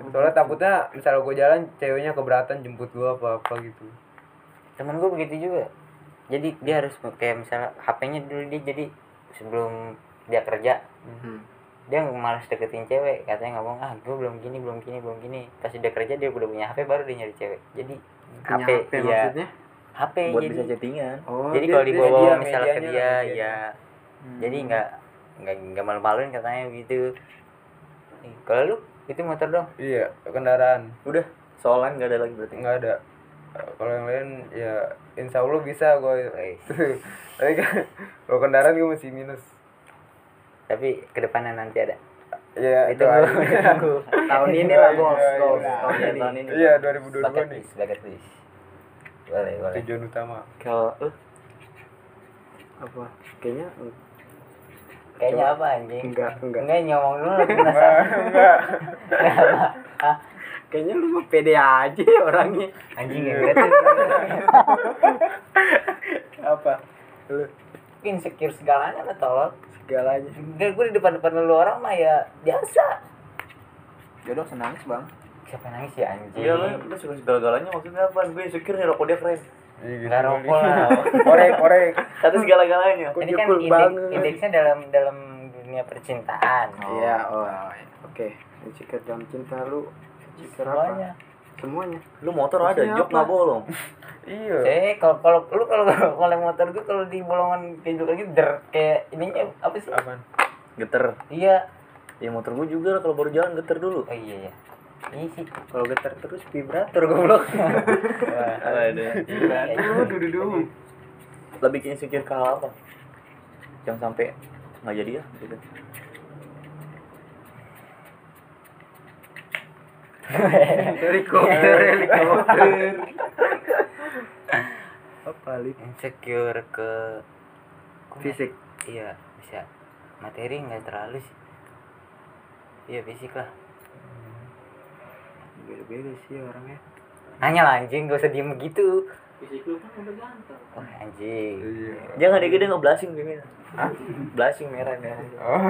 Speaker 5: Soalnya takutnya misalnya gue jalan, ceweknya keberatan jemput gue apa-apa gitu.
Speaker 1: Temen gue begitu juga. Jadi dia harus kayak misalnya HP-nya dulu dia jadi sebelum dia kerja
Speaker 2: Hmm.
Speaker 1: dia malas deketin cewek. Katanya ngomong ah gue belum gini belum gini belum gini. Pas dia kerja dia udah punya HP baru dia nyari cewek. Jadi
Speaker 2: Punya
Speaker 1: HP,
Speaker 2: HP
Speaker 1: iya.
Speaker 2: maksudnya?
Speaker 1: HP
Speaker 3: Buat
Speaker 1: jadi
Speaker 3: bisa chattingan.
Speaker 2: oh
Speaker 1: jadi
Speaker 2: dia-
Speaker 1: kalau
Speaker 2: dia-
Speaker 1: dibawa
Speaker 5: media-
Speaker 1: misalnya ke dia ya jadi nggak nggak nggak malu-maluin katanya gitu. Kalau lu itu motor dong.
Speaker 5: Iya, kendaraan.
Speaker 3: Udah, soal lain nggak ada lagi berarti.
Speaker 5: nggak ada. Eh, kalau yang lain ya insya Allah bisa gue
Speaker 1: Wih,
Speaker 5: tapi kan kalau kendaraan gue masih minus.
Speaker 1: Tapi ke depannya nanti ada.
Speaker 5: Ya
Speaker 1: itu tunggu
Speaker 2: tahun ini lah
Speaker 5: Iya, iya.
Speaker 2: tahun
Speaker 3: Iya,
Speaker 2: ini.
Speaker 3: Tahun ini.
Speaker 5: iya 2022
Speaker 1: bucket
Speaker 5: nih.
Speaker 1: bucket list boleh boleh.
Speaker 5: Tujuan utama.
Speaker 3: Kalau lu
Speaker 2: apa? Kayaknya
Speaker 1: kayaknya apa anjing?
Speaker 2: enggak enggak.
Speaker 1: Enggak ngomong dulu lagi penasaran.
Speaker 5: enggak.
Speaker 1: Hah?
Speaker 2: kayaknya lu mah pede aja orangnya.
Speaker 1: Anjing ya
Speaker 2: apa? Lu.
Speaker 1: Insecure segalanya lah tolol.
Speaker 2: Segalanya.
Speaker 1: Gue gue di depan depan lu orang mah ya biasa.
Speaker 6: Jodoh senangis bang.
Speaker 1: Siapa yang nangis ya anjing?
Speaker 3: Iya lu, lu suka segala-galanya maksudnya apa? Gue insecure nih rokok dia keren.
Speaker 5: Iya,
Speaker 1: nggak rokok lah.
Speaker 5: Korek korek.
Speaker 3: Kata segala-galanya.
Speaker 1: ini kan indeks,
Speaker 2: banget.
Speaker 1: indeksnya dalam dalam dunia percintaan.
Speaker 2: Iya oh. oke insecure dalam cinta lu insecure apa?
Speaker 1: Semuanya.
Speaker 2: Semuanya.
Speaker 3: Lu motor ada, jok nggak bolong.
Speaker 5: iya.
Speaker 1: Eh kalau kalau lu kalau kalau motor gue kalau di bolongan kayak gitu lagi der kayak ininya apa sih?
Speaker 5: Apaan
Speaker 3: Geter.
Speaker 1: iya.
Speaker 3: Ya motor gue juga lah kalau baru jalan geter dulu.
Speaker 1: oh iya iya iya sih
Speaker 2: kalau getar terus vibrator
Speaker 1: goblok.
Speaker 3: Ada.
Speaker 1: Iya,
Speaker 6: dudu dudu
Speaker 3: Lebih ke insecure ke hal apa? Jangan sampai nggak jadi ya gitu.
Speaker 2: helikopter helikopter. apa lip
Speaker 1: insecure ke
Speaker 2: fisik.
Speaker 1: Iya bisa. Materi nggak terlalu sih. Iya fisik lah
Speaker 2: beda beda sih orangnya.
Speaker 1: Nanya lah anjing gak usah diem begitu
Speaker 4: fisik lu kan udah ganteng.
Speaker 1: Wah anjing.
Speaker 5: Iya.
Speaker 3: Jangan deh gede nggak blushing gini. Blushing merah merah.
Speaker 5: oh.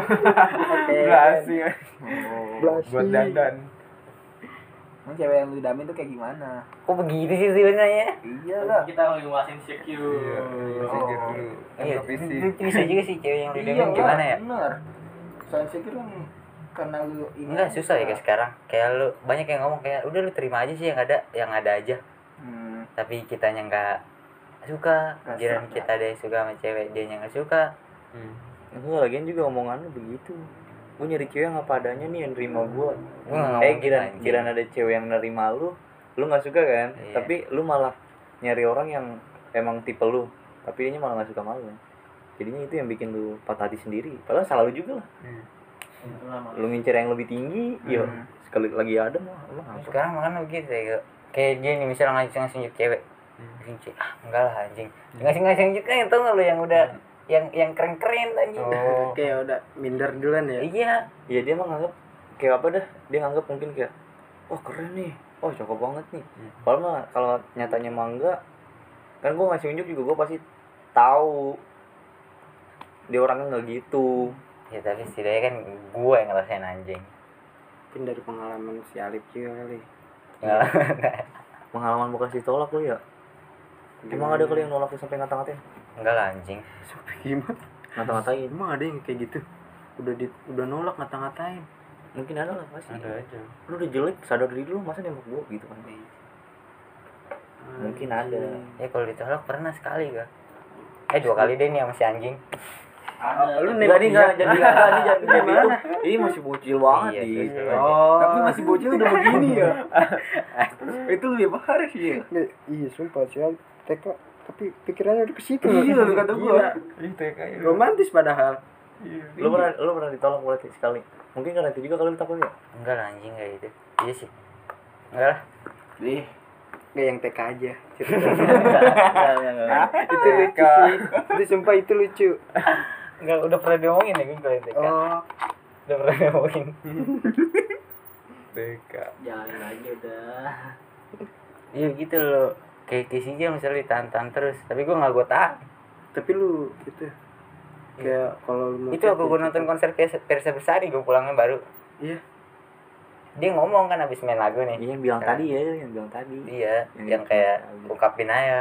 Speaker 5: Blushing. Buat dandan.
Speaker 6: Emang cewek yang lu damin tuh kayak gimana?
Speaker 1: kok begitu sih sebenarnya?
Speaker 6: Iya lah.
Speaker 4: kita lagi bahas insecure
Speaker 5: iya insecure dulu. Kan
Speaker 1: iya
Speaker 5: ke fisik.
Speaker 1: itu bisa juga sih cewek yang
Speaker 6: Iya
Speaker 1: lidahnya gimana ya?
Speaker 6: Bener. Soal insecure kan karena lu ini
Speaker 1: enggak susah ya kayak sekarang kayak lu banyak yang ngomong kayak udah lu terima aja sih yang ada yang ada aja
Speaker 6: Hmm.
Speaker 1: tapi kitanya nggak suka jiran kita ada yang suka sama cewek dia yang nggak suka
Speaker 3: Enggak, lagian juga omongan lu begitu. Gue nyari cewek yang apa adanya nih yang nerima gue.
Speaker 1: Ngomong
Speaker 3: Eh,
Speaker 1: gitu,
Speaker 3: kira
Speaker 1: anjing.
Speaker 3: kira ada cewek yang nerima lu, lu nggak suka kan?
Speaker 1: Iya.
Speaker 3: Tapi lu malah nyari orang yang emang tipe lu, tapi dia malah nggak suka sama lu. Jadinya itu yang bikin lu patah hati sendiri. Padahal salah lu juga lah.
Speaker 4: Malu.
Speaker 3: Lu ngincer yang lebih tinggi, yo
Speaker 6: Hmm.
Speaker 3: sekali lagi ada mah lu
Speaker 1: Nah, sekarang makan begitu ya kayak- dia nih misalnya ngasih ngasih nunjuk cewek. Ngasih nunjuk, ah enggak lah anjing. Ngasih ngasih nunjuk kan tau nggak lu yang udah yang yang keren keren anjing?
Speaker 2: Oh. Kayak udah minder duluan ya?
Speaker 1: Iya.
Speaker 3: Iya dia mah nganggap kayak apa dah? Dia nganggap mungkin kayak wah keren nih, wah cakep banget nih. Kalau mah kalau nyatanya mah enggak, kan gue ngasih unjuk juga gue pasti tahu. Dia orangnya nggak gitu.
Speaker 1: Ya tapi setidaknya kan gue yang ngerasain anjing.
Speaker 2: Mungkin dari pengalaman si Alif juga kali.
Speaker 1: Nggak-
Speaker 3: Pengalaman bekas ditolak lu ya? Emang ada kali yang nolak lu sampai ngata-ngatain?
Speaker 1: enggak lah anjing.
Speaker 2: Sampai gimana?
Speaker 3: Ngata-ngatain?
Speaker 2: emang ada yang kayak gitu? Udah di udah nolak ngata-ngatain.
Speaker 3: Mungkin ada lah pasti.
Speaker 2: aja.
Speaker 3: Lu udah jelek, sadar diri lu masa nembak gua? Gitu kan? Mungkin ada.
Speaker 1: ya kalau ditolak pernah sekali gak eh dua kali deh nih sama si anjing
Speaker 4: Ada.
Speaker 2: lu
Speaker 3: nih enggak jadi enggak ini jadi jadi itu. Ini masih bocil banget
Speaker 1: Iya, betul.
Speaker 2: oh.
Speaker 6: tapi masih bocil udah begini ya. Itu lebih parah sih. Ya
Speaker 2: iya sumpah sih TK tapi pikirannya udah ke situ.
Speaker 6: Iya, lu kata gua.
Speaker 2: Gila. romantis padahal.
Speaker 3: Lu pernah lu pernah ditolak berarti sekali. Mungkin karena itu juga kali lu takut ya?
Speaker 1: enggak lah anjing kayak gitu. Iya sih. Enggak lah.
Speaker 6: Ih,
Speaker 2: Kayak yang TK aja.
Speaker 3: Enggak.
Speaker 2: itu lucu sih itu sumpah itu lucu.
Speaker 1: Enggak udah pernah diomongin ya gue kalau yang TK
Speaker 2: oh.
Speaker 1: Udah pernah diomongin.
Speaker 5: BK
Speaker 4: Jalanin aja udah.
Speaker 1: iya gitu loh. Kayak Kisi aja misalnya ditahan-tahan terus. Tapi gue nggak gue tahan.
Speaker 2: Tapi lu gitu. Kayak kalau lu mau
Speaker 1: itu aku gue nonton konser Persa Persa Bersari gue pulangnya baru.
Speaker 2: Iya
Speaker 1: dia ngomong kan abis main lagu nih
Speaker 3: Iya yang bilang tadi ya, yang bilang tadi.
Speaker 1: iya
Speaker 3: Yang
Speaker 1: yang kayak
Speaker 3: aja.
Speaker 1: ungkapin aja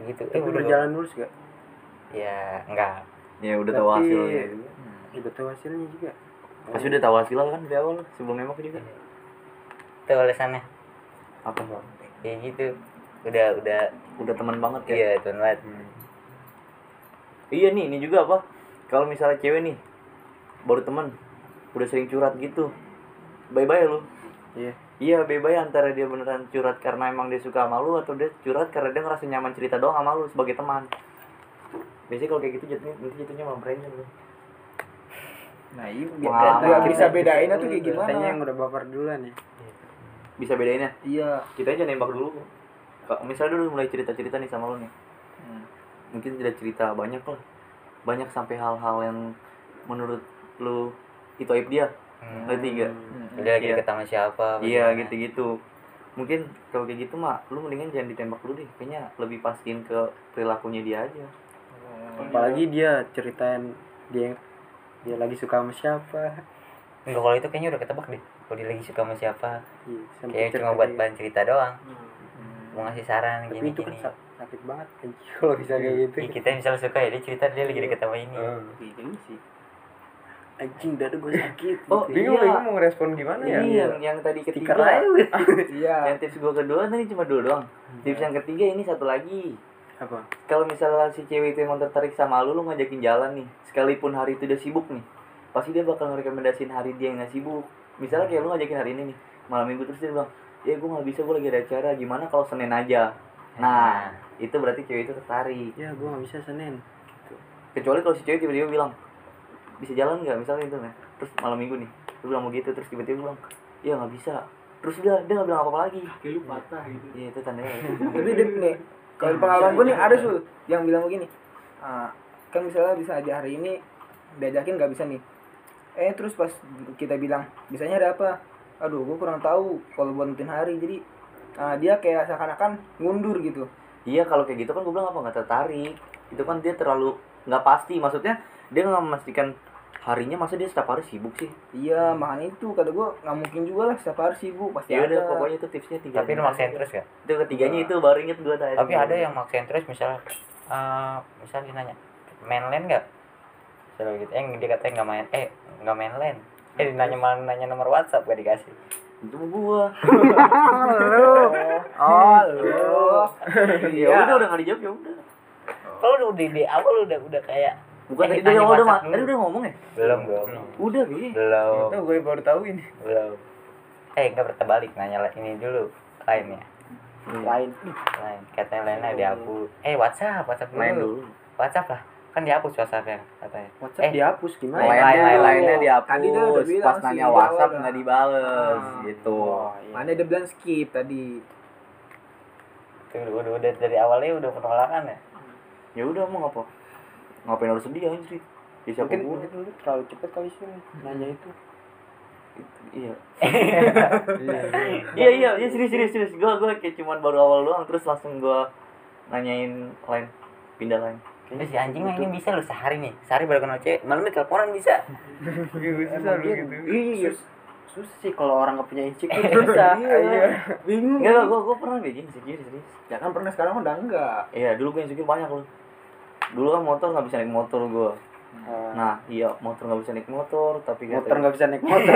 Speaker 1: gitu
Speaker 2: tapi
Speaker 1: udah
Speaker 2: udah jalan mulus gak
Speaker 1: ya enggak
Speaker 3: Ya udah tahu
Speaker 2: Tapi-
Speaker 3: hasilnya.
Speaker 2: udah tahu hasilnya juga
Speaker 3: Pasti udah tahu hasilnya kan dari awal sebelum nembak juga.
Speaker 1: itu alasannya
Speaker 3: Apa?
Speaker 1: kayak gitu udah udah
Speaker 3: Udah teman banget ya.
Speaker 1: iya tuh banget
Speaker 3: Iya nih, ini juga apa? Kalau misalnya cewek nih baru teman udah sering curhat gitu. Bye-bye lu.
Speaker 2: iya
Speaker 3: Iya, bye-bye antara dia beneran curhat karena emang dia suka sama lu atau dia curhat karena dia ngerasa nyaman cerita doang sama lu sebagai teman. Biasanya kalau kayak gitu jatuhnya nanti jatuhnya malah brengsek lu.
Speaker 6: nah iya biar bisa bedain tuh kayak
Speaker 2: Katanya
Speaker 6: gimana
Speaker 2: yang udah baper duluan ya
Speaker 3: Bisa bedainnya?
Speaker 6: iya
Speaker 3: Kita aja nembak dulu. Kalau misalnya dulu mulai cerita-cerita nih sama lu nih.
Speaker 6: Hmm.
Speaker 3: Mungkin tidak cerita banyak lah. Banyak sampai hal-hal yang menurut lu itu aib dia.
Speaker 1: Hmm.
Speaker 3: Ngerti gak?
Speaker 1: dia lagi
Speaker 3: Iya.
Speaker 1: deket sama siapa
Speaker 3: Iya
Speaker 1: bagaimana.
Speaker 3: gitu-gitu. Mungkin kalau kayak gitu mah lu mendingan jangan ditembak dulu deh. Kayaknya lebih pastiin ke perilakunya dia aja.
Speaker 2: apalagi dia ceritain dia dia lagi suka sama siapa
Speaker 1: enggak kalau itu kayaknya udah ketebak deh kalau dia lagi suka sama siapa
Speaker 2: Iya,
Speaker 1: kayak cuma
Speaker 2: cerita
Speaker 1: buat bahan cerita doang mau ngasih saran
Speaker 2: tapi
Speaker 1: gini
Speaker 2: itu kan
Speaker 1: gini
Speaker 2: sa- sakit banget anjing, kalau bisa kayak gitu
Speaker 1: Ih, kita misalnya suka ya dia cerita dia lagi deket sama ini
Speaker 3: Gitu sih.
Speaker 2: Anjing dada gue sakit
Speaker 3: Oh,
Speaker 2: gitu.
Speaker 5: bingung
Speaker 3: Iya.
Speaker 5: bingung mau ngerespon gimana ya
Speaker 3: Ini yang yang tadi ketiga.
Speaker 6: iya
Speaker 3: Yang tips gua kedua tadi cuma dua doang. Tips yang ketiga ini satu lagi.
Speaker 2: apa
Speaker 3: Kalau misalnya si cewek itu emang tertarik sama lu, lu ngajakin jalan nih. Sekalipun hari itu udah sibuk nih. Pasti dia bakal ngerekomendasiin hari dia yang nggak sibuk. Misalnya kayak lu ngajakin hari ini nih. Malam minggu terus dia bilang, ya gue nggak bisa, gue lagi ada acara. Gimana kalau Senin aja? Nah, itu berarti cewek itu tertarik.
Speaker 2: ya gue nggak bisa senin
Speaker 3: Kecuali kalau si cewek tiba-tiba bilang, bisa jalan nggak? Misalnya itu nih. Terus malam minggu nih. Lu bilang begitu, terus tiba-tiba bilang, ya nggak bisa. Terus udah, dia nggak bilang apa-apa lagi.
Speaker 4: Kaki lu patah gitu.
Speaker 3: Iya, itu tandanya.
Speaker 6: tapi dia nih kalau pengalaman gue nih ada sul yang bilang begini ah, kan misalnya bisa aja hari ini diajakin nggak bisa nih eh terus pas kita bilang bisanya ada apa aduh gue kurang tahu kalau buat nentuin hari jadi ah, dia kayak seakan-akan ngundur gitu
Speaker 3: Iya kalau kayak gitu kan gue bilang apa nggak tertarik itu kan dia terlalu nggak pasti maksudnya dia nggak memastikan harinya masa dia setiap hari sibuk sih?
Speaker 6: Iya makanya itu kata gue nggak mungkin juga lah setiap hari sibuk pasti
Speaker 3: ya
Speaker 6: ada.
Speaker 3: udah pokoknya itu tipsnya tiga
Speaker 1: tapi lu maksain terus gak
Speaker 3: itu ketiganya itu baru inget gue tadi.
Speaker 1: Tapi ada yang maksain terus misalnya eh misalnya dia nanya main LAN nggak? Misalnya gitu eh dia katanya nggak main eh nggak main LAN eh nanya malah nanya nomor WhatsApp gak dikasih.
Speaker 3: Itu gua.
Speaker 6: Oh lu
Speaker 3: ya udah udah nggak dijawab ya udah.
Speaker 1: Kalau udah di awal udah udah kayak
Speaker 3: bukan tadi udah
Speaker 1: WhatsApp
Speaker 3: ma- tadi udah ngomong ya?
Speaker 1: Belum belum.
Speaker 3: Udah bi.
Speaker 1: Belum.
Speaker 5: Itu gue baru tahu ini.
Speaker 1: belum. Eh nggak terbalik nanya lah ini dulu. Lain ya?
Speaker 2: Lain.
Speaker 1: Lain. Katanya lainnya dihapus. Eh WhatsApp WhatsApp dulu,
Speaker 3: main dulu.
Speaker 1: WhatsApp lah. Kan dihapus WhatsApp ya katanya.
Speaker 2: WhatsApp
Speaker 1: Eh.
Speaker 2: dihapus gimana?
Speaker 1: Lain-
Speaker 3: lain lain lainnya
Speaker 6: Tadi dia udah
Speaker 3: dihapus
Speaker 6: bilang
Speaker 3: pas nanya WhatsApp nggak dibales
Speaker 6: Ah.
Speaker 3: gitu.
Speaker 2: Oh, iya.
Speaker 6: mana dia bilang skip tadi?
Speaker 1: Udah, udah, udah dari awalnya udah penolakan ya?
Speaker 3: Ya udah mau ngapa ngapain harus sedih anjir ya siapa
Speaker 2: mungkin
Speaker 3: gua?
Speaker 2: mungkin lu terlalu cepet kali sih nanya itu.
Speaker 3: Iya. Iya iya. Iya serius serius serius. Gua gua kayak cuman baru awal doang terus langsung gua nanyain lain pindah lain.
Speaker 1: Terus si anjing mah ini bisa lu sehari nih. Sehari baru kenal cewek malam teleponan bisa.
Speaker 5: Susah lu gitu.
Speaker 2: iya. Susah sih kalau orang nggak punya insecure. Susah
Speaker 6: iya. Bingung
Speaker 3: enggak gua gua pernah begini serius serius.
Speaker 6: Ya kan pernah sekarang udah enggak
Speaker 3: iya dulu gua insecure banyak loh dulu kan motor nggak bisa naik motor gua.
Speaker 2: Eh,
Speaker 3: nah iya motor nggak bisa naik motor tapi
Speaker 2: motor nggak bisa naik motor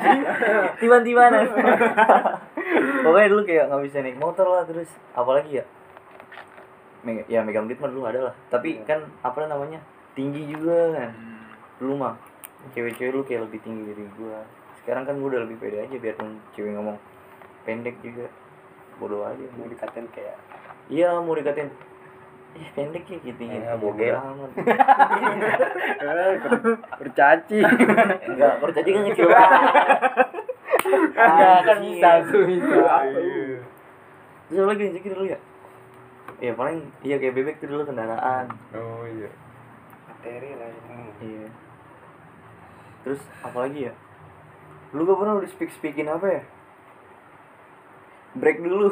Speaker 3: tiba-tiba pokoknya dulu kayak nggak bisa naik motor lah terus apalagi ya? Me- ya megang duit mah dulu ada lah. Tapi kan apa namanya? Tinggi juga kan. Dulu mah cewek-cewek dulu kayak lebih tinggi dari gua. Sekarang kan gua udah lebih pede aja biarpun cewek ngomong pendek juga. Bodoh aja.
Speaker 2: Mau dikatain kayak
Speaker 3: iya mau dikatain eh pendek ya gitu
Speaker 1: Iya,
Speaker 3: gitu
Speaker 1: bogel.
Speaker 3: amat
Speaker 2: bercaci
Speaker 3: enggak percaya kan kecil banget
Speaker 1: Enggak kan bisa tuh bisa
Speaker 3: terus apa lagi insecure dulu ya ya paling iya kayak bebek tuh dulu kendaraan
Speaker 5: Oh iya.
Speaker 2: materi lah ini
Speaker 3: Iya. Terus apalagi ya? Lu gak pernah udah speak speakin apa ya? Break dulu.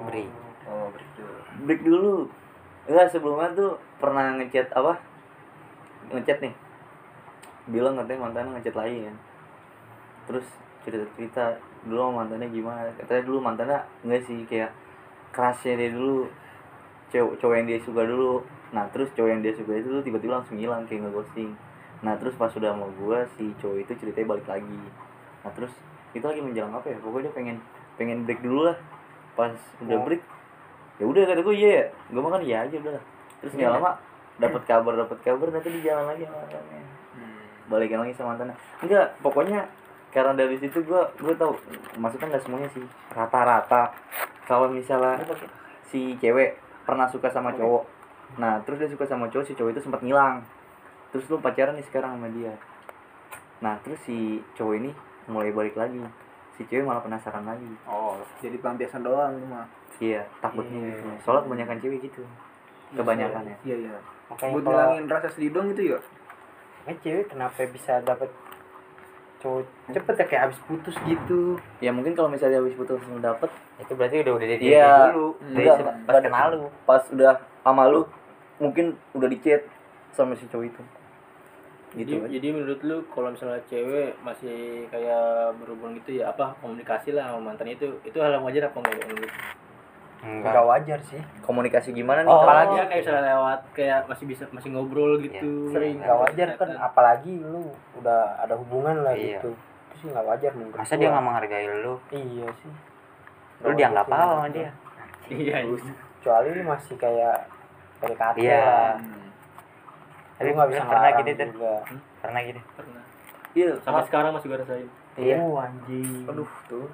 Speaker 1: beri
Speaker 3: Oh, break dulu. Break dulu. Enggak sebelumnya tuh pernah ngechat apa? Ngechat nih. Bilang katanya mantannya ngechat lagi kan. Terus cerita-cerita dulu sama mantannya gimana? Katanya dulu mantannya enggak sih kayak kerasnya dia dulu cowok cowok yang dia suka dulu nah terus cowok yang dia suka itu tuh tiba-tiba langsung hilang kayak ngeghosting nah terus pas udah sama gua si cowok itu ceritanya balik lagi nah terus itu lagi menjelang apa ya pokoknya dia pengen pengen break dulu lah pas udah
Speaker 2: Oh.
Speaker 3: break ya udah kata gue iya ya gue makan iya aja udah terus nggak lama dapat kabar dapat kabar nanti di jalan lagi sama mantannya. Balikan lagi sama mantannya. Enggak pokoknya karena dari situ gua gue tau maksudnya nggak semuanya sih. Rata-rata kalau misalnya si cewek pernah suka sama cowok nah terus dia suka sama cowok si cowok itu sempat ngilang. Terus lu pacaran nih sekarang sama dia. Nah terus si cowok ini mulai balik lagi. Si cewek malah penasaran lagi.
Speaker 6: Oh jadi pelampiasan doang itu mah
Speaker 3: iya takutnya
Speaker 2: Iya.
Speaker 3: gitu soalnya kebanyakan cewek gitu. Kebanyakan ya.
Speaker 6: Iya iya.
Speaker 2: Makanya
Speaker 6: buat
Speaker 2: kalau
Speaker 6: ngilangin rasa sedih dong itu ya
Speaker 2: eh, cewek kenapa bisa dapet cowok cepet ya kayak abis putus gitu?
Speaker 3: Ya mungkin kalau misalnya habis putus langsung dapet.
Speaker 1: Itu berarti udah udah dari
Speaker 3: Iya.
Speaker 1: dia dulu. Dari
Speaker 3: Enggak, enggak.
Speaker 1: pas kenal lu.
Speaker 3: Pas udah sama lu mungkin udah di chat sama si cowok itu.
Speaker 4: Jadi,
Speaker 3: gitu aja.
Speaker 4: jadi menurut lu kalau misalnya cewek masih kayak berhubung gitu ya apa komunikasi lah sama mantan itu itu hal yang wajar apa enggak menurut lu?
Speaker 1: enggak.
Speaker 2: Nggak wajar sih.
Speaker 3: Komunikasi gimana nih
Speaker 1: Oh,
Speaker 4: apalagi ya kayak misalnya lewat kayak masih bisa masih ngobrol gitu.
Speaker 2: Sering nggak wajar kan. apalagi lu udah ada hubungan lah
Speaker 1: Iya.
Speaker 2: gitu. Itu sih nggak wajar menurut
Speaker 1: masa
Speaker 2: gua.
Speaker 1: dia nggak menghargai lu?
Speaker 2: Iya sih.
Speaker 1: Lu dianggap apa sama dia?
Speaker 4: Iya iya.
Speaker 2: kecuali lu masih kayak PDKT
Speaker 1: Iya.
Speaker 2: lah.
Speaker 1: Tapi
Speaker 2: lu nggak bisa
Speaker 1: pernah gitu,
Speaker 2: juga.
Speaker 1: Pernah gitu?
Speaker 4: Pernah.
Speaker 3: Iya.
Speaker 4: Sampai sekarang masih gue rasain.
Speaker 1: Iya.
Speaker 2: Oh anjing.
Speaker 6: Aduh tuh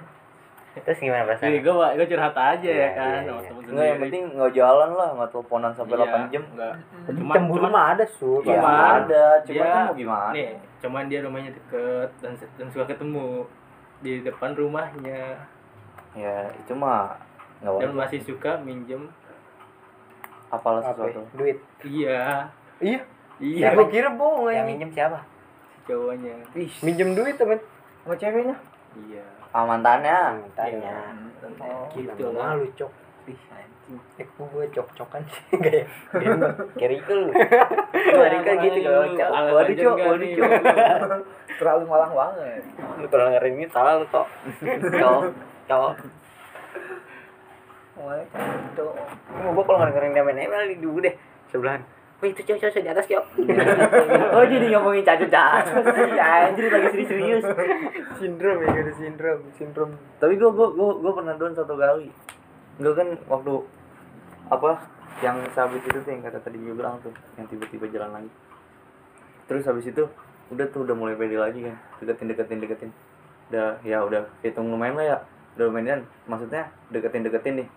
Speaker 1: terus gimana
Speaker 4: Jadi
Speaker 1: perasaan
Speaker 4: gue gue curhat aja
Speaker 1: Iya,
Speaker 4: ya kan
Speaker 1: iya,
Speaker 4: sama
Speaker 1: iya.
Speaker 4: temen
Speaker 3: Enggak yang
Speaker 4: sendiri.
Speaker 3: penting nggak jalan lah, nggak teleponan sampai
Speaker 4: Iya,
Speaker 3: 8 jam.
Speaker 4: enggak
Speaker 2: Tapi
Speaker 4: Cuman-
Speaker 2: cemburu
Speaker 4: cuman-
Speaker 2: mah ada su.
Speaker 3: Ya
Speaker 4: Cuman-
Speaker 3: ada, cuma
Speaker 4: dia-
Speaker 3: kan mau gimana?
Speaker 4: nih cuman dia rumahnya deket dan dan suka ketemu di depan rumahnya.
Speaker 3: Ya itu mah nggak
Speaker 4: dan masih suka minjem
Speaker 3: Apalah
Speaker 2: apa? ya?
Speaker 3: sesuatu.
Speaker 2: duit?
Speaker 4: Iya.
Speaker 2: Iya?
Speaker 4: Iya.
Speaker 2: Ya gua kira bohong
Speaker 1: yang minjem siapa?
Speaker 4: Si cowoknya.
Speaker 2: Minjem duit temen.
Speaker 6: Sama ceweknya
Speaker 4: iya.
Speaker 3: Ah mantannya.
Speaker 2: tanya
Speaker 6: oh
Speaker 4: gitu lah.
Speaker 2: malu cok. Eh gue cok cokan sih kayak gendong
Speaker 1: kayak lu.
Speaker 4: Nah,
Speaker 1: Riko gitu kalau
Speaker 4: lu ala
Speaker 3: waduh, Cok, waduh? Cok.
Speaker 6: terlalu malang banget.
Speaker 1: Lu kalau dengerin ini? Salah lu cowok cowok
Speaker 6: Mulai itu
Speaker 1: Mau gua kalau dengerin dia main ML di dulu deh sebelahan Wih itu cowok cowok di atas yuk.
Speaker 3: oh jadi ngomongin cacat cacat anjir lagi serius serius
Speaker 2: sindrom ya ada sindrom sindrom.
Speaker 3: Tapi gue gue gue gue pernah down satu kali. Gue kan waktu apa yang sabit itu tuh yang kata tadi gue bilang tuh yang tiba-tiba jalan lagi. Terus habis itu udah tuh udah mulai pede lagi kan. Deketin deketin deketin. Udah ya udah hitung lumayan lah ya. Udah lumayan maksudnya deketin deketin nih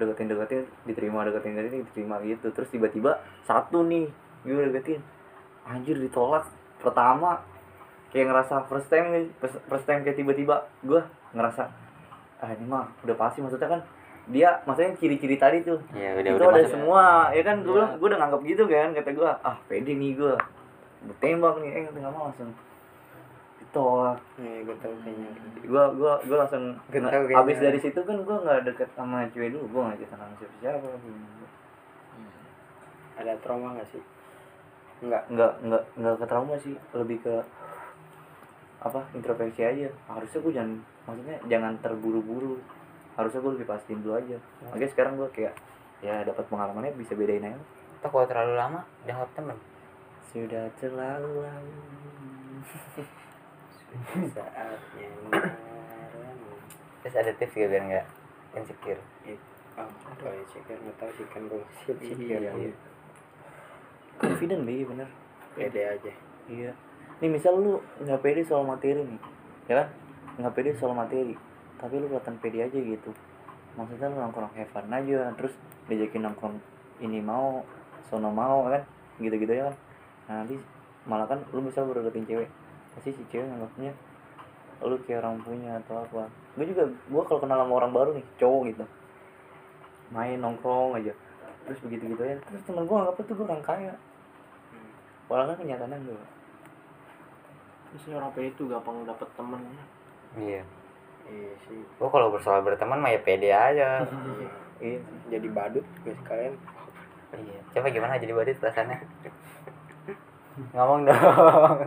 Speaker 3: deketin deketin diterima deketin deketin diterima gitu. Terus tiba-tiba satu nih gue deketin. Anjir ditolak. Pertama kayak ngerasa first time nih first, time kayak tiba-tiba gue ngerasa ah ini mah udah pasti. Maksudnya kan dia maksudnya ciri-ciri tadi tuh.
Speaker 1: Ya udah
Speaker 3: itu
Speaker 1: udah
Speaker 3: ada
Speaker 1: masuk.
Speaker 3: semua ya kan? Gue gue udah nganggap gitu kan kata gue ah pede nih gue gue tembak nih eh nggak mau langsung ditolak
Speaker 2: nih gue tau kayaknya.
Speaker 3: Gue gue gue langsung
Speaker 2: tau kayaknya.
Speaker 3: abis dari situ kan gue nggak deket sama cewek dulu gue nggak cerita sama siapa siapa
Speaker 2: ada trauma gak sih? Enggak
Speaker 3: nggak nggak nggak ke trauma sih. Lebih ke apa introspeksi aja. Harusnya gue jangan maksudnya jangan terburu-buru. Harusnya gue lebih pastiin dulu aja. Makanya sekarang gue kayak ya dapat pengalamannya bisa bedain aja.
Speaker 1: Tuh kalau terlalu lama dianggap temen.
Speaker 3: sudah terlalu lalu
Speaker 2: saatnya
Speaker 1: Terus ada tips gak biar nggak insecure?
Speaker 2: oh kalau insecure? Nggak tahu sih kan gue masih insecure
Speaker 3: Iya,
Speaker 2: ya
Speaker 3: iya. confident bi bener.
Speaker 2: Pede aja.
Speaker 3: Iya. Nih misal lu nggak pede soal materi nih ya kan? Nggak pede soal materi tapi lu kelihatan pede aja gitu. Maksudnya lu nongkrong have fun aja terus diajakin nongkrong ini mau sono mau kan? Gitu gitu ya kan? Nah, nanti malah kan lu bisa berdeketin cewek pasti si cewek nganggapnya lu kayak orang punya atau apa. Gue juga gue kalau kenal sama orang baru nih cowok gitu. Main nongkrong aja. Terus begitu gitu ya terus temen gue anggapnya tuh gue orang kaya. Padahal kan kenyataannya enggak.
Speaker 4: Biasanya orang pede itu gampang dapet temen.
Speaker 1: Iya.
Speaker 2: iya sih.
Speaker 1: Oh kalau bersoal berteman mah ya pede aja.
Speaker 3: iya.
Speaker 2: Jadi badut guys kalian.
Speaker 1: Iya. Coba gimana jadi badut perasaannya? Ngomong dong.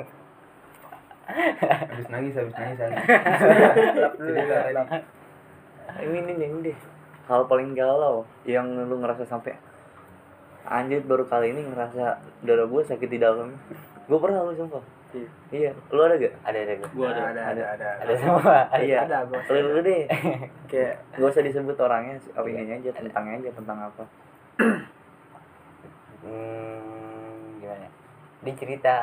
Speaker 5: Habis nangis habis nangis habis.
Speaker 3: Tadi. ini nih ini deh. Hal paling galau yang lu ngerasa sampai anjir baru kali ini ngerasa dada gue sakit di dalam. Gue pernah lu sumpah?
Speaker 2: Iya.
Speaker 3: iya. Lu ada gak?
Speaker 1: Ada ada gue.
Speaker 4: Gua ada.
Speaker 2: Ada ada ada
Speaker 1: Ada semua.
Speaker 3: iya.
Speaker 2: Ada gua
Speaker 3: lu dulu deh.
Speaker 2: Kayak
Speaker 3: gak usah disebut orangnya apa ininya aja tentangnya aja tentang apa.
Speaker 1: Hmm, gimana? Dia cerita.